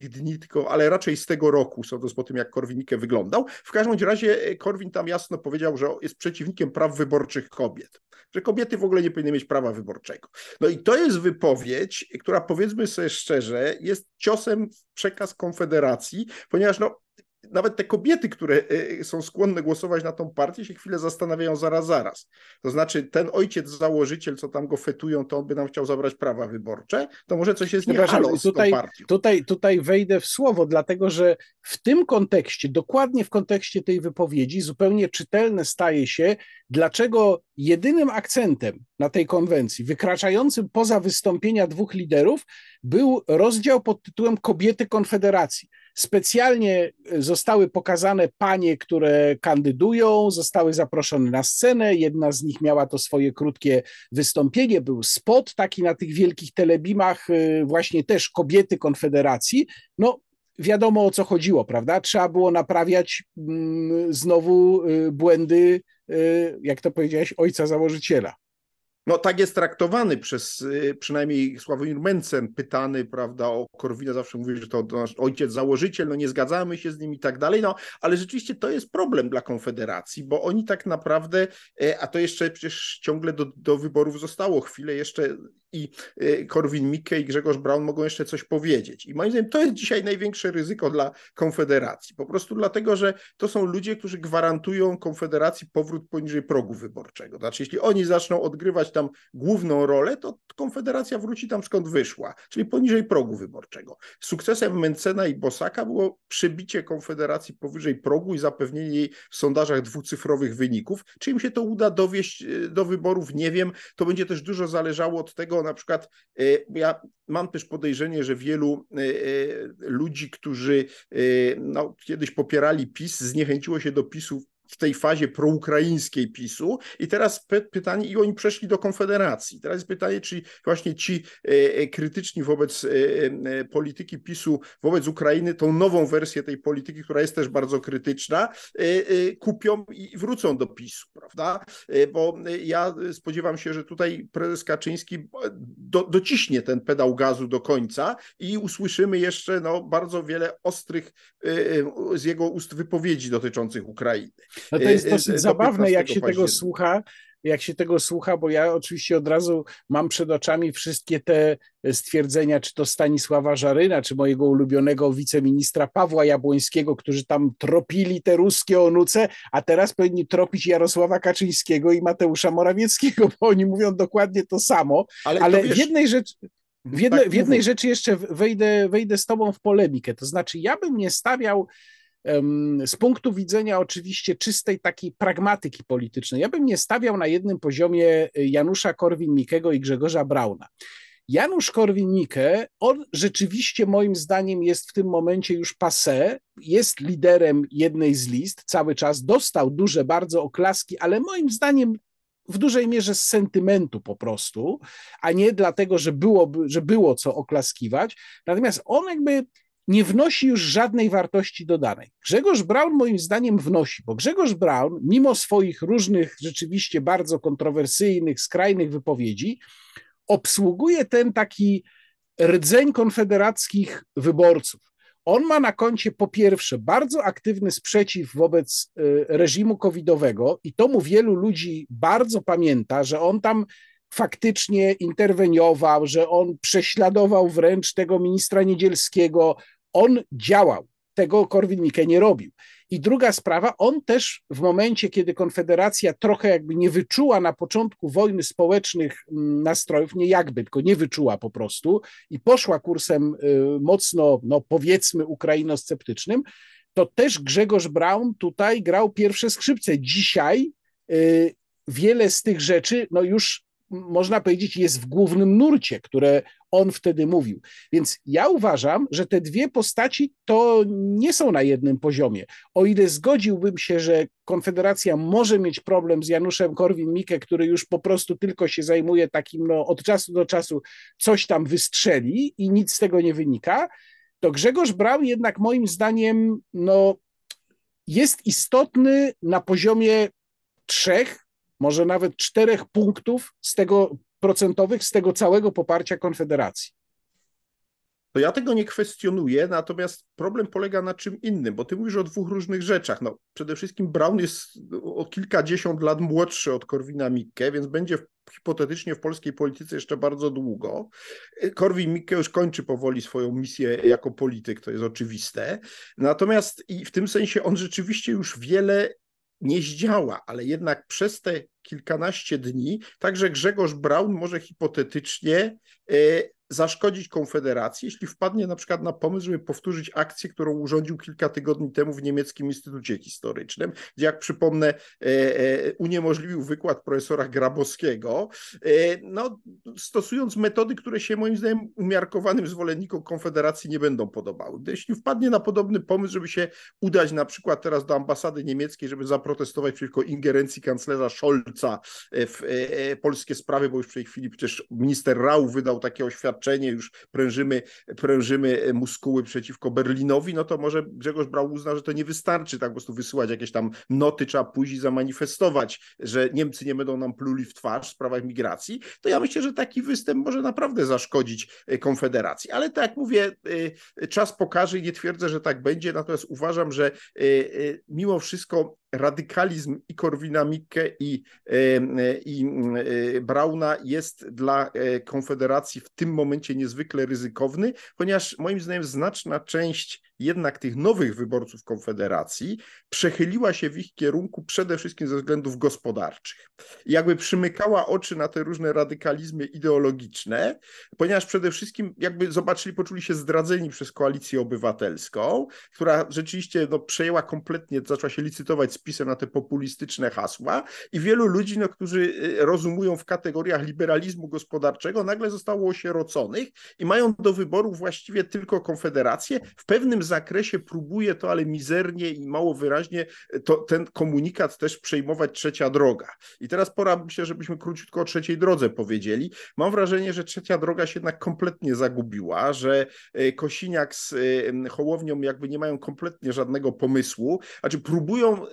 dni, tylko, ale raczej z tego roku, sądząc po tym, jak Korwin-Mikke wyglądał. W każdym razie y, Korwin tam jasno powiedział, że jest przeciwnikiem praw wyborczych kobiet, że kobiety w ogóle nie powinny mieć prawa wyborczego. No i to jest wypowiedź, która powiedzmy sobie szczerze, jest ciosem w przekaz Konfederacji, ponieważ no, nawet te kobiety, które e, są skłonne głosować na tą partię, się chwilę zastanawiają zaraz, zaraz. To znaczy, ten ojciec założyciel, co tam go fetują, to on by nam chciał zabrać prawa wyborcze, to może coś jest nie halo z tutaj, tą partią. Tutaj, tutaj wejdę w słowo, dlatego że w tym kontekście, dokładnie w kontekście tej wypowiedzi, zupełnie czytelne staje się, dlaczego jedynym akcentem na tej konwencji, wykraczającym poza wystąpienia dwóch liderów, był rozdział pod tytułem Kobiety Konfederacji. Specjalnie zostały pokazane panie, które kandydują, zostały zaproszone na scenę. Jedna z nich miała to swoje krótkie wystąpienie. Był spot taki na tych wielkich telebimach, y, właśnie też kobiety Konfederacji. No, wiadomo o co chodziło, prawda? Trzeba było naprawiać mm, znowu y, błędy, jak to powiedziałeś, ojca założyciela no tak jest traktowany przez y, przynajmniej Sławomir Mencen, pytany, prawda, o Korwina zawsze mówi, że to, nasz ojciec założyciel, no nie zgadzamy się z nim i tak dalej, no ale rzeczywiście to jest problem dla Konfederacji, bo oni tak naprawdę, e, a to jeszcze przecież ciągle do, do wyborów zostało chwilę, jeszcze i y, Korwin-Mikke i Grzegorz Braun mogą jeszcze coś powiedzieć. I moim zdaniem to jest dzisiaj największe ryzyko dla Konfederacji. Po prostu dlatego, że to są ludzie, którzy gwarantują Konfederacji powrót poniżej progu wyborczego. Znaczy, jeśli oni zaczną odgrywać tam główną rolę, to Konfederacja wróci tam skąd wyszła, czyli poniżej progu wyborczego. Sukcesem Mencena i Bosaka było przebicie Konfederacji powyżej progu i zapewnienie jej w sondażach dwucyfrowych wyników. Czy im się to uda dowieść y, do wyborów, nie wiem. To będzie też dużo zależało od tego, na przykład e, ja mam też podejrzenie, że wielu e, e, ludzi, którzy no, kiedyś popierali PiS, zniechęciło się do PiSu w tej fazie proukraińskiej PiSu i teraz pytanie, i oni przeszli do Konfederacji. Teraz jest pytanie, czy właśnie ci e, e, krytyczni wobec e, polityki PiSu, wobec Ukrainy, tą nową wersję tej polityki, która jest też bardzo krytyczna, kupią i wrócą do PiSu, prawda? Bo ja spodziewam się, że tutaj prezes Kaczyński do, dociśnie ten pedał gazu do końca i usłyszymy jeszcze no, bardzo wiele ostrych z jego ust wypowiedzi dotyczących Ukrainy. No to jest y, y, dosyć zabawne, jak się tego słucha, jak się tego słucha, bo ja oczywiście od razu mam przed oczami wszystkie te stwierdzenia, czy to Stanisława Żaryna, czy mojego ulubionego wiceministra Pawła Jabłońskiego, którzy tam tropili te ruskie onuce, a teraz powinni tropić Jarosława Kaczyńskiego i Mateusza Morawieckiego, bo oni mówią dokładnie to samo, ale, ale wiesz... w jednej rzeczy... W, jedne, tak w jednej rzeczy jeszcze wejdę, wejdę z tobą w polemikę, to znaczy ja bym nie stawiał z punktu widzenia oczywiście czystej takiej pragmatyki politycznej, ja bym nie stawiał na jednym poziomie Janusza Korwin-Mikkego i Grzegorza Brauna. Janusz Korwin-Mikke, on rzeczywiście moim zdaniem jest w tym momencie już passé, jest liderem jednej z list cały czas, dostał duże bardzo oklaski, ale moim zdaniem w dużej mierze z sentymentu po prostu, a nie dlatego, że było, że było co oklaskiwać. Natomiast on jakby nie wnosi już żadnej wartości dodanej. Grzegorz Braun moim zdaniem wnosi, bo Grzegorz Braun, mimo swoich różnych rzeczywiście bardzo kontrowersyjnych, skrajnych wypowiedzi, obsługuje ten taki rdzeń konfederackich wyborców. On ma na koncie po pierwsze bardzo aktywny sprzeciw wobec y, reżimu covidowego i to mu wielu ludzi bardzo pamięta, że on tam faktycznie interweniował, że on prześladował wręcz tego ministra Niedzielskiego. On działał. Tego Korwin-Mikke nie robił. I druga sprawa, on też w momencie, kiedy Konfederacja trochę jakby nie wyczuła na początku wojny społecznych mm, nastrojów, nie jakby, tylko nie wyczuła po prostu i poszła kursem y, mocno, no powiedzmy, ukrainosceptycznym, to też Grzegorz Braun tutaj grał pierwsze skrzypce. Dzisiaj y, wiele z tych rzeczy no już można powiedzieć, jest w głównym nurcie, które on wtedy mówił. Więc ja uważam, że te dwie postaci to nie są na jednym poziomie. O ile zgodziłbym się, że Konfederacja może mieć problem z Januszem Korwin-Mikke, który już po prostu tylko się zajmuje takim, no, od czasu do czasu coś tam wystrzeli i nic z tego nie wynika, to Grzegorz Braun jednak moim zdaniem, no, jest istotny na poziomie trzech, może nawet czterech punktów z tego procentowych z tego całego poparcia Konfederacji. To ja tego nie kwestionuję, natomiast problem polega na czym innym, bo ty mówisz o dwóch różnych rzeczach. No, przede wszystkim Brown jest o kilkadziesiąt lat młodszy od Korwina Mikke, więc będzie hipotetycznie w polskiej polityce jeszcze bardzo długo. Korwin-Mikke już kończy powoli swoją misję jako polityk, to jest oczywiste. Natomiast i w tym sensie on rzeczywiście już wiele nie zdziała, ale jednak przez te kilkanaście dni także Grzegorz Braun może hipotetycznie e, zaszkodzić Konfederacji, jeśli wpadnie na przykład na pomysł, żeby powtórzyć akcję, którą urządził kilka tygodni temu w niemieckim Instytucie Historycznym, gdzie jak przypomnę, e, e, uniemożliwił wykład profesora Grabowskiego, e, no, stosując metody, które się moim zdaniem umiarkowanym zwolennikom Konfederacji nie będą podobały. Jeśli wpadnie na podobny pomysł, żeby się udać na przykład teraz do ambasady niemieckiej, żeby zaprotestować przeciwko ingerencji kanclerza Scholza w polskie sprawy, bo już w tej chwili przecież minister Rau wydał takie oświadczenie, doświadczenie, już prężymy, prężymy muskuły przeciwko Berlinowi, no to może Grzegorz Braun uzna, że to nie wystarczy tak po prostu wysyłać jakieś tam noty, trzeba i zamanifestować, że Niemcy nie będą nam pluli w twarz w sprawach migracji, to ja myślę, że taki występ może naprawdę zaszkodzić e, Konfederacji. Ale tak jak mówię, e, czas pokaże i nie twierdzę, że tak będzie, natomiast uważam, że e, mimo wszystko radykalizm i Korwina Mikke i, i Brauna jest dla Konfederacji w tym momencie niezwykle ryzykowny, ponieważ moim zdaniem znaczna część jednak tych nowych wyborców Konfederacji przechyliła się w ich kierunku przede wszystkim ze względów gospodarczych. I jakby przymykała oczy na te różne radykalizmy ideologiczne, ponieważ przede wszystkim jakby zobaczyli, poczuli się zdradzeni przez koalicję obywatelską, która rzeczywiście no, przejęła kompletnie, zaczęła się licytować z pisem na te populistyczne hasła i wielu ludzi, no, którzy y, rozumują w kategoriach liberalizmu gospodarczego, nagle zostało osieroconych i mają do wyboru właściwie tylko Konfederację. W pewnym zakresie próbuje to, ale mizernie i mało wyraźnie to, ten komunikat też przejmować trzecia droga. I teraz pora, myślę, żebyśmy króciutko o trzeciej drodze powiedzieli. Mam wrażenie, że trzecia droga się jednak kompletnie zagubiła, że e, Kosiniak z e, Hołownią jakby nie mają kompletnie żadnego pomysłu. Znaczy próbują, e,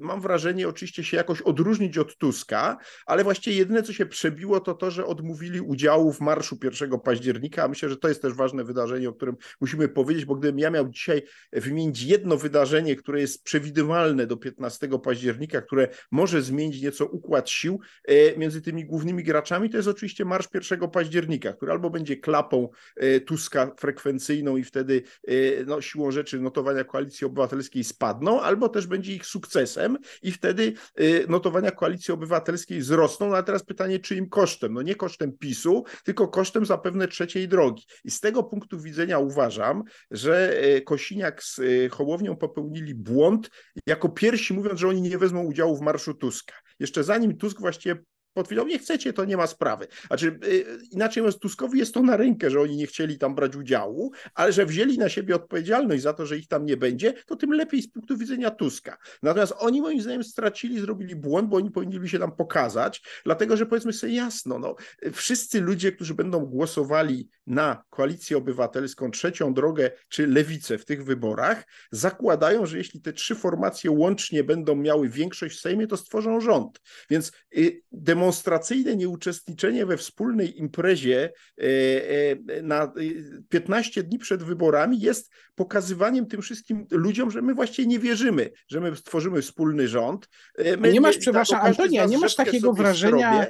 mam wrażenie, oczywiście się jakoś odróżnić od Tuska, ale właściwie jedyne, co się przebiło, to to, że odmówili udziału w marszu 1 października, myślę, że to jest też ważne wydarzenie, o którym musimy powiedzieć, bo gdybym ja miał dzisiaj wymienić jedno wydarzenie, które jest przewidywalne do 15 października, które może zmienić nieco układ sił e, między tymi głównymi graczami, to jest oczywiście Marsz 1 października, który albo będzie klapą e, Tuska frekwencyjną i wtedy e, no, siłą rzeczy notowania koalicji obywatelskiej spadną, albo też będzie ich sukcesem i wtedy notowania koalicji obywatelskiej wzrosną. No a teraz pytanie, czyim kosztem? No nie kosztem PiSu, tylko kosztem zapewne trzeciej drogi. I z tego punktu widzenia uważam, że Kosiniak z y, Hołownią popełnili błąd, jako pierwsi mówiąc, że oni nie wezmą udziału w marszu Tuska. Jeszcze zanim Tusk właściwie potwierdzał, nie chcecie, to nie ma sprawy. Znaczy, yy, inaczej mówiąc, Tuskowi jest to na rękę, że oni nie chcieli tam brać udziału, ale że wzięli na siebie odpowiedzialność za to, że ich tam nie będzie, to tym lepiej z punktu widzenia Tuska. Natomiast oni moim zdaniem stracili, zrobili błąd, bo oni powinni się tam pokazać, dlatego że powiedzmy sobie jasno, no, wszyscy ludzie, którzy będą głosowali na koalicję obywatelską, trzecią drogę czy lewicę w tych wyborach, zakładają, że jeśli te trzy formacje łącznie będą miały większość w Sejmie, to stworzą rząd. Więc y, demonstracyjne nieuczestniczenie we wspólnej imprezie e, e, na 15 dni przed wyborami jest pokazywaniem tym wszystkim ludziom, że my właściwie nie wierzymy, że my stworzymy wspólny rząd. E, my nie masz, przepraszam, Antonia, nie masz takiego wrażenia,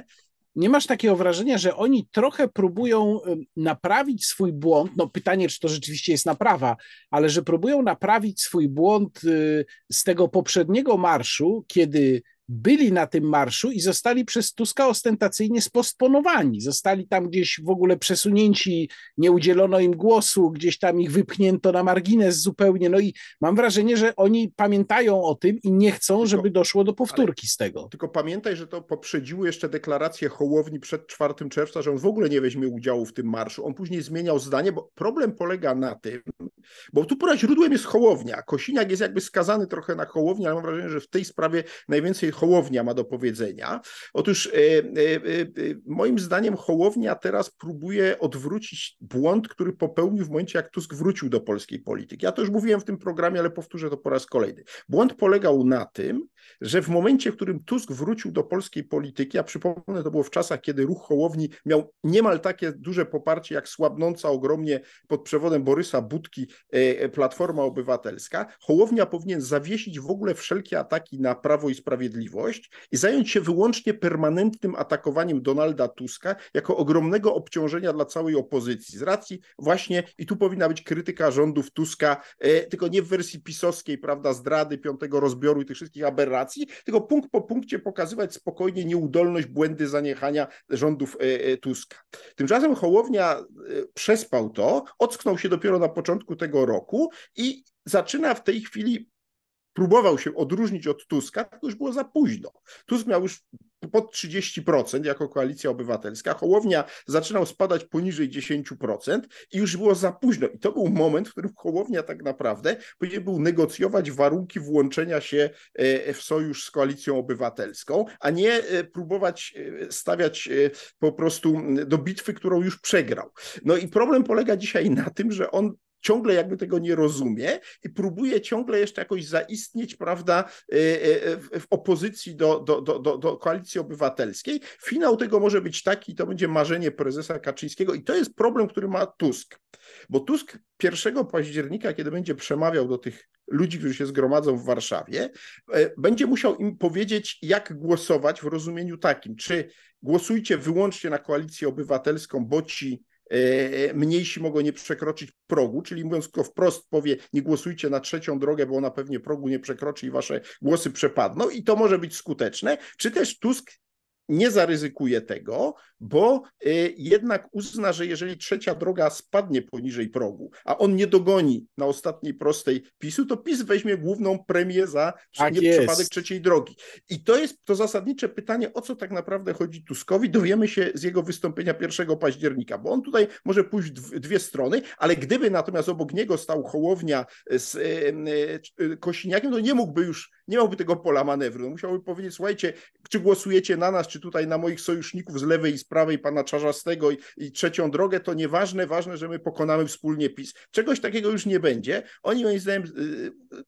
nie masz takiego wrażenia, że oni trochę próbują naprawić swój błąd? No pytanie, czy to rzeczywiście jest naprawa, ale że próbują naprawić swój błąd y, z tego poprzedniego marszu, kiedy byli na tym marszu i zostali przez Tuska ostentacyjnie spostponowani. Zostali tam gdzieś w ogóle przesunięci, nie udzielono im głosu, gdzieś tam ich wypchnięto na margines zupełnie. No i mam wrażenie, że oni pamiętają o tym i nie chcą, tylko, żeby doszło do powtórki z tego. Tylko pamiętaj, że to poprzedziło jeszcze deklarację Hołowni przed 4 czerwca, że on w ogóle nie weźmie udziału w tym marszu. On później zmieniał zdanie, bo problem polega na tym, bo tu pora źródłem jest Hołownia. Kosiniak jest jakby skazany trochę na Hołownię, ale mam wrażenie, że w tej sprawie najwięcej Hołownia ma do powiedzenia. Otóż e, e, e, moim zdaniem Hołownia teraz próbuje odwrócić błąd, który popełnił w momencie, jak Tusk wrócił do polskiej polityki. Ja to już mówiłem w tym programie, ale powtórzę to po raz kolejny. Błąd polegał na tym, że w momencie, w którym Tusk wrócił do polskiej polityki, a przypomnę, to było w czasach, kiedy ruch Hołowni miał niemal takie duże poparcie, jak słabnąca ogromnie pod przewodem Borysa Budki Platforma Obywatelska, Hołownia powinien zawiesić w ogóle wszelkie ataki na Prawo i Sprawiedliwość i zająć się wyłącznie permanentnym atakowaniem Donalda Tuska jako ogromnego obciążenia dla całej opozycji. Z racji właśnie, i tu powinna być krytyka rządów Tuska, e, tylko nie w wersji pisowskiej, prawda, zdrady, piątego rozbioru i tych wszystkich aberracji, tylko punkt po punkcie pokazywać spokojnie nieudolność, błędy, zaniechania rządów Tuska. Tymczasem Hołownia przespał to, ocknął się dopiero na początku tego roku i zaczyna w tej chwili próbował się odróżnić od Tuska, to już było za późno. Tusk miał już pod 30% jako koalicja obywatelska, Hołownia zaczynał spadać poniżej 10% i już było za późno. I to był moment, w którym Hołownia tak naprawdę powinien był negocjować warunki włączenia się e, w sojusz z koalicją obywatelską, a nie e, próbować e, stawiać po prostu do bitwy, którą już przegrał. No i problem polega dzisiaj na tym, że on ciągle jakby tego nie rozumie i próbuje ciągle jeszcze jakoś zaistnieć, prawda, e, e, w opozycji do, do, do, do koalicji obywatelskiej. Finał tego może być taki, to będzie marzenie prezesa Kaczyńskiego i to jest problem, który ma Tusk. Bo Tusk 1 października, kiedy będzie przemawiał do tych ludzi, którzy się zgromadzą w Warszawie, e, będzie musiał im powiedzieć, jak głosować w rozumieniu takim, czy głosujcie wyłącznie na koalicję obywatelską, bo ci E, mniejsi mogą nie przekroczyć progu, czyli mówiąc go wprost powie, nie głosujcie na trzecią drogę, bo ona pewnie progu nie przekroczy i wasze głosy przepadną i to może być skuteczne, czy też Tusk nie zaryzykuje tego, bo y, jednak uzna, że jeżeli trzecia droga spadnie poniżej progu, a on nie dogoni na ostatniej prostej PiSu, to PiS weźmie główną premię za tak przypadek trzeciej drogi. I to jest to zasadnicze pytanie, o co tak naprawdę chodzi Tuskowi. Dowiemy się z jego wystąpienia 1 października, bo on tutaj może pójść w dwie strony, ale gdyby natomiast obok niego stał Hołownia z y, y, Kosiniakiem, to nie mógłby już, nie miałby tego pola manewru. No musiałby powiedzieć, słuchajcie, czy głosujecie na nas, czy tutaj na moich sojuszników z lewej i z prawej, pana Czarzastego i, i trzecią drogę, to nieważne, ważne, że my pokonamy wspólnie PiS. Czegoś takiego już nie będzie. Oni moim zdaniem yy,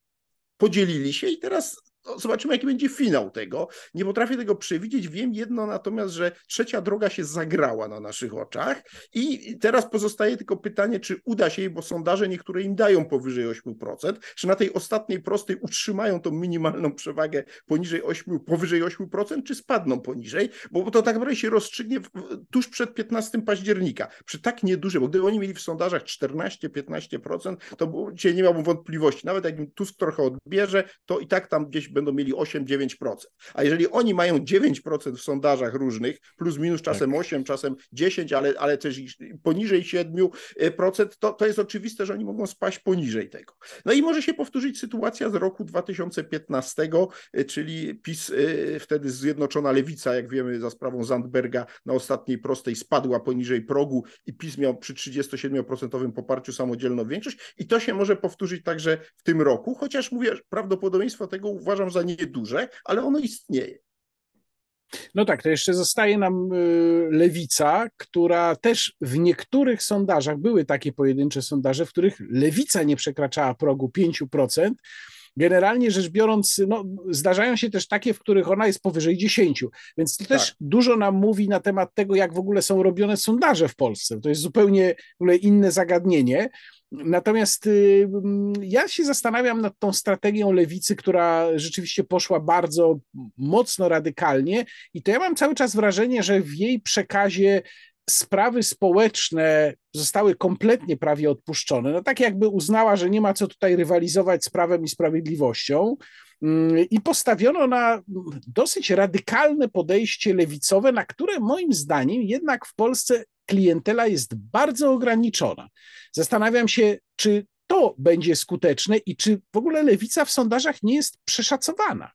podzielili się i teraz no, zobaczymy, jaki będzie finał tego. Nie potrafię tego przewidzieć. Wiem jedno natomiast, że trzecia droga się zagrała na naszych oczach i teraz pozostaje tylko pytanie, czy uda się jej, bo sondaże niektóre im dają powyżej 8%, czy na tej ostatniej prostej utrzymają tą minimalną przewagę poniżej 8, powyżej 8%, czy spadną poniżej, bo to tak naprawdę się rozstrzygnie tuż przed 15 października. Przy tak niedużym, bo gdyby oni mieli w sondażach 14-15%, to dzisiaj nie miałbym wątpliwości. Nawet jak im Tusk trochę odbierze, to i tak tam gdzieś będą mieli 8-9%. A jeżeli oni mają 9% w sondażach różnych, plus minus czasem tak. 8, czasem 10, ale, ale też poniżej 7%, to, to jest oczywiste, że oni mogą spaść poniżej tego. No i może się powtórzyć sytuacja z roku 2015, czyli PiS, y, wtedy Zjednoczona Lewica, jak wiemy, za sprawą Zandberga na ostatniej prostej spadła poniżej progu i PiS miał przy 37% poparciu samodzielną większość i to się może powtórzyć także w tym roku, chociaż mówię, prawdopodobieństwo tego uważam uważam za nieduże, ale ono istnieje. No tak, to jeszcze zostaje nam y, lewica, która też w niektórych sondażach, były takie pojedyncze sondaże, w których lewica nie przekraczała progu 5%. Generalnie rzecz biorąc, no, zdarzają się też takie, w których ona jest powyżej 10, więc to też tak. dużo nam mówi na temat tego, jak w ogóle są robione sondaże w Polsce. To jest zupełnie inne zagadnienie. Natomiast y, ja się zastanawiam nad tą strategią lewicy, która rzeczywiście poszła bardzo mocno radykalnie, i to ja mam cały czas wrażenie, że w jej przekazie sprawy społeczne zostały kompletnie prawie odpuszczone. No tak jakby uznała, że nie ma co tutaj rywalizować z prawem i sprawiedliwością. Mm, I postawiono na dosyć radykalne podejście lewicowe, na które moim zdaniem jednak w Polsce klientela jest bardzo ograniczona. Zastanawiam się, czy to będzie skuteczne i czy w ogóle lewica w sondażach nie jest przeszacowana.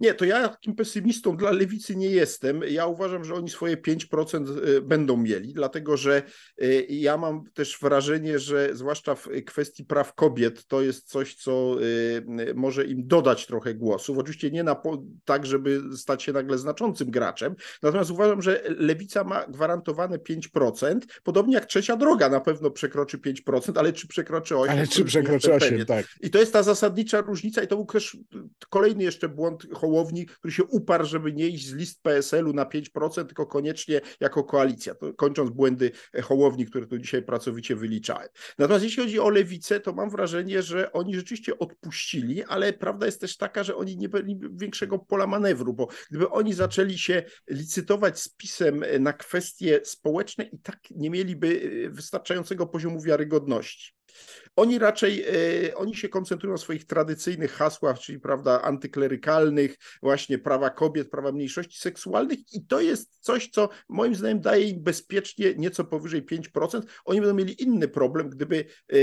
Nie, to ja takim pesymistą dla lewicy nie jestem. Ja uważam, że oni swoje 5% y, będą mieli, dlatego że y, ja mam też wrażenie, że zwłaszcza w kwestii praw kobiet to jest coś, co y, może im dodać trochę głosów. Oczywiście nie na, tak, żeby stać się nagle znaczącym graczem. Natomiast uważam, że lewica ma gwarantowane 5%, podobnie jak trzecia droga na pewno przekroczy 5%, ale czy przekroczy 8%? Ale czy przekroczy 8%, tak. I to jest ta zasadnicza różnica i to był też kolejny jeszcze błąd Hołowni, który się uparł, żeby nie iść z list PSL-u na 5%, tylko koniecznie jako koalicja. To kończąc błędy Hołowni, które tu dzisiaj pracowicie wyliczałem. Natomiast jeśli chodzi o lewicę, to mam wrażenie, że oni rzeczywiście odpuścili, ale prawda jest też taka, że oni nie mieli większego pola manewru, bo gdyby oni zaczęli się licytować z PiSem na kwestie społeczne i tak nie mieliby wystarczającego poziomu wiarygodności. Oni raczej, e, oni się koncentrują na swoich tradycyjnych hasłach, czyli prawda, antyklerykalnych, właśnie prawa kobiet, prawa mniejszości seksualnych i to jest coś, co moim zdaniem daje im bezpiecznie nieco powyżej 5%. Oni będą mieli inny problem, gdyby e,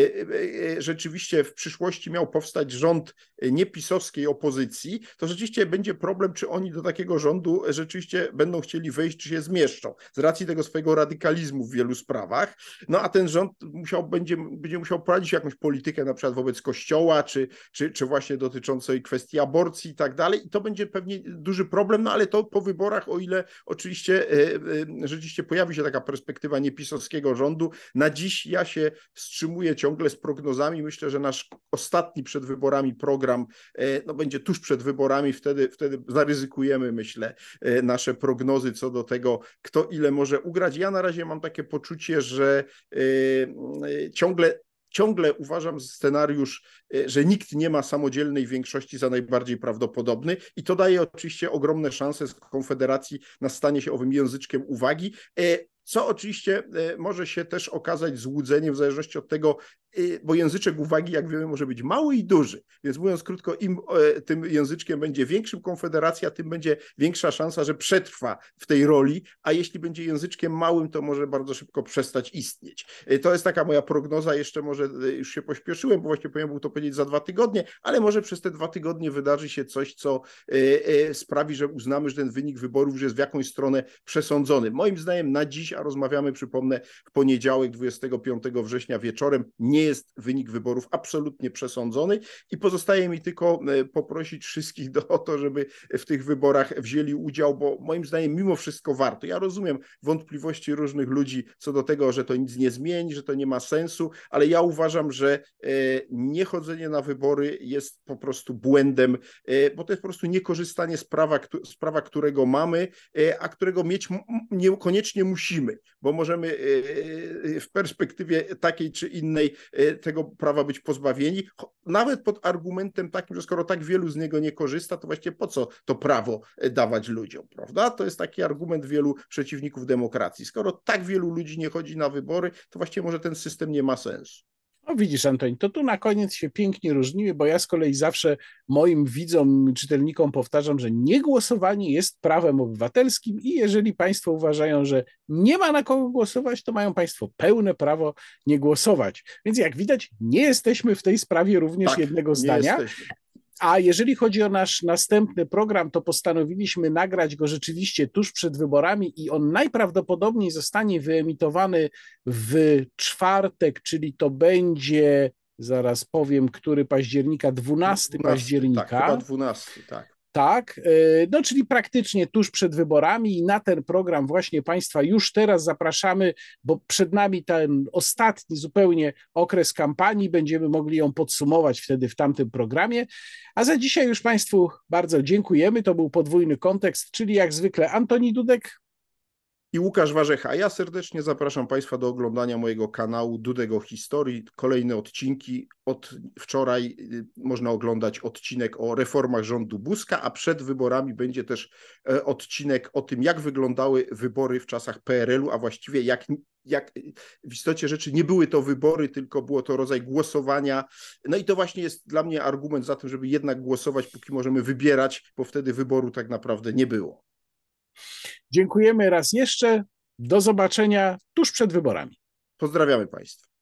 e, rzeczywiście w przyszłości miał powstać rząd niepisowskiej opozycji, to rzeczywiście będzie problem, czy oni do takiego rządu rzeczywiście będą chcieli wejść, czy się zmieszczą, z racji tego swojego radykalizmu w wielu sprawach. No a ten rząd musiał, będzie, będzie musiał prowadzić jakąś politykę na przykład wobec Kościoła, czy, czy, czy właśnie dotyczącej kwestii aborcji i tak dalej. I to będzie pewnie duży problem, no ale to po wyborach, o ile oczywiście e, e, rzeczywiście pojawi się taka perspektywa niepisowskiego rządu, na dziś ja się wstrzymuję ciągle z prognozami. Myślę, że nasz ostatni przed wyborami program e, no, będzie tuż przed wyborami, wtedy, wtedy zaryzykujemy, myślę, nasze prognozy co do tego, kto ile może ugrać. Ja na razie mam takie poczucie, że ciągle ciągle uważam scenariusz, e, że nikt nie ma samodzielnej większości za najbardziej prawdopodobny i to daje oczywiście ogromne szanse z Konfederacji na stanie się owym języczkiem uwagi. E, co oczywiście e, może się też okazać złudzeniem w zależności od tego, bo języczek uwagi, jak wiemy, może być mały i duży. Więc mówiąc krótko, im e, tym języczkiem będzie większym Konfederacja, tym będzie większa szansa, że przetrwa w tej roli, a jeśli będzie języczkiem małym, to może bardzo szybko przestać istnieć. Y, to jest taka moja prognoza, jeszcze może y, już się pośpieszyłem, bo właśnie powinienem był to powiedzieć za dwa tygodnie, ale może przez te dwa tygodnie wydarzy się coś, co sprawi, że uznamy, że ten wynik wyborów już jest w jakąś stronę przesądzony. Moim zdaniem na dziś, a rozmawiamy, przypomnę, w poniedziałek 25 września wieczorem, nie jest wynik wyborów absolutnie przesądzony i pozostaje mi tylko e, poprosić wszystkich do, o to, żeby w tych wyborach wzięli udział, bo moim zdaniem mimo wszystko warto. Ja rozumiem wątpliwości różnych ludzi co do tego, że to nic nie zmieni, że to nie ma sensu, ale ja uważam, że e, niechodzenie na wybory jest po prostu błędem, e, bo to jest po prostu niekorzystanie z prawa, z prawa którego mamy, a którego mieć niekoniecznie musimy, bo możemy w perspektywie takiej czy innej tego prawa być pozbawieni, nawet pod argumentem takim, że skoro tak wielu z niego nie korzysta, to właściwie po co to prawo y, dawać ludziom, prawda? To jest taki argument wielu przeciwników demokracji. Skoro tak wielu ludzi nie chodzi na wybory, to właściwie może ten system nie ma sensu. No widzisz, Antoni, to tu na koniec się pięknie różnimy, bo ja z kolei zawsze moim widzom, czytelnikom powtarzam, że niegłosowanie jest prawem obywatelskim i jeżeli Państwo uważają, że nie ma na kogo głosować, to mają Państwo pełne prawo nie głosować. Więc jak widać, nie jesteśmy w tej sprawie również tak, jednego zdania. Jesteśmy. A jeżeli chodzi o nasz następny program, to postanowiliśmy nagrać go rzeczywiście tuż przed wyborami i on najprawdopodobniej zostanie wyemitowany w czwartek, czyli to będzie, zaraz powiem, który października, 12, 12 października. Tak, chyba 12, tak. Tak, e, no czyli praktycznie tuż przed wyborami i na ten program właśnie Państwa już teraz zapraszamy, bo przed nami ten ostatni zupełnie okres kampanii, będziemy mogli ją podsumować wtedy w tamtym programie. A za dzisiaj już Państwu bardzo dziękujemy. To był podwójny kontekst, czyli jak zwykle Antoni Dudek, i Łukasz Warzecha. Ja serdecznie zapraszam Państwa do oglądania mojego kanału Dudego Historii. Kolejne odcinki. Od wczoraj y, można oglądać odcinek o reformach rządu Buzka, a przed wyborami będzie też e, odcinek o tym, jak wyglądały wybory w czasach PRL-u, a właściwie jak jak w istocie rzeczy nie były to wybory, tylko było to rodzaj głosowania. No i to właśnie jest dla mnie argument za tym, żeby jednak głosować, póki możemy wybierać, bo wtedy wyboru tak naprawdę nie było. Dziękujemy raz jeszcze. Do zobaczenia tuż przed wyborami. Pozdrawiamy Państwa.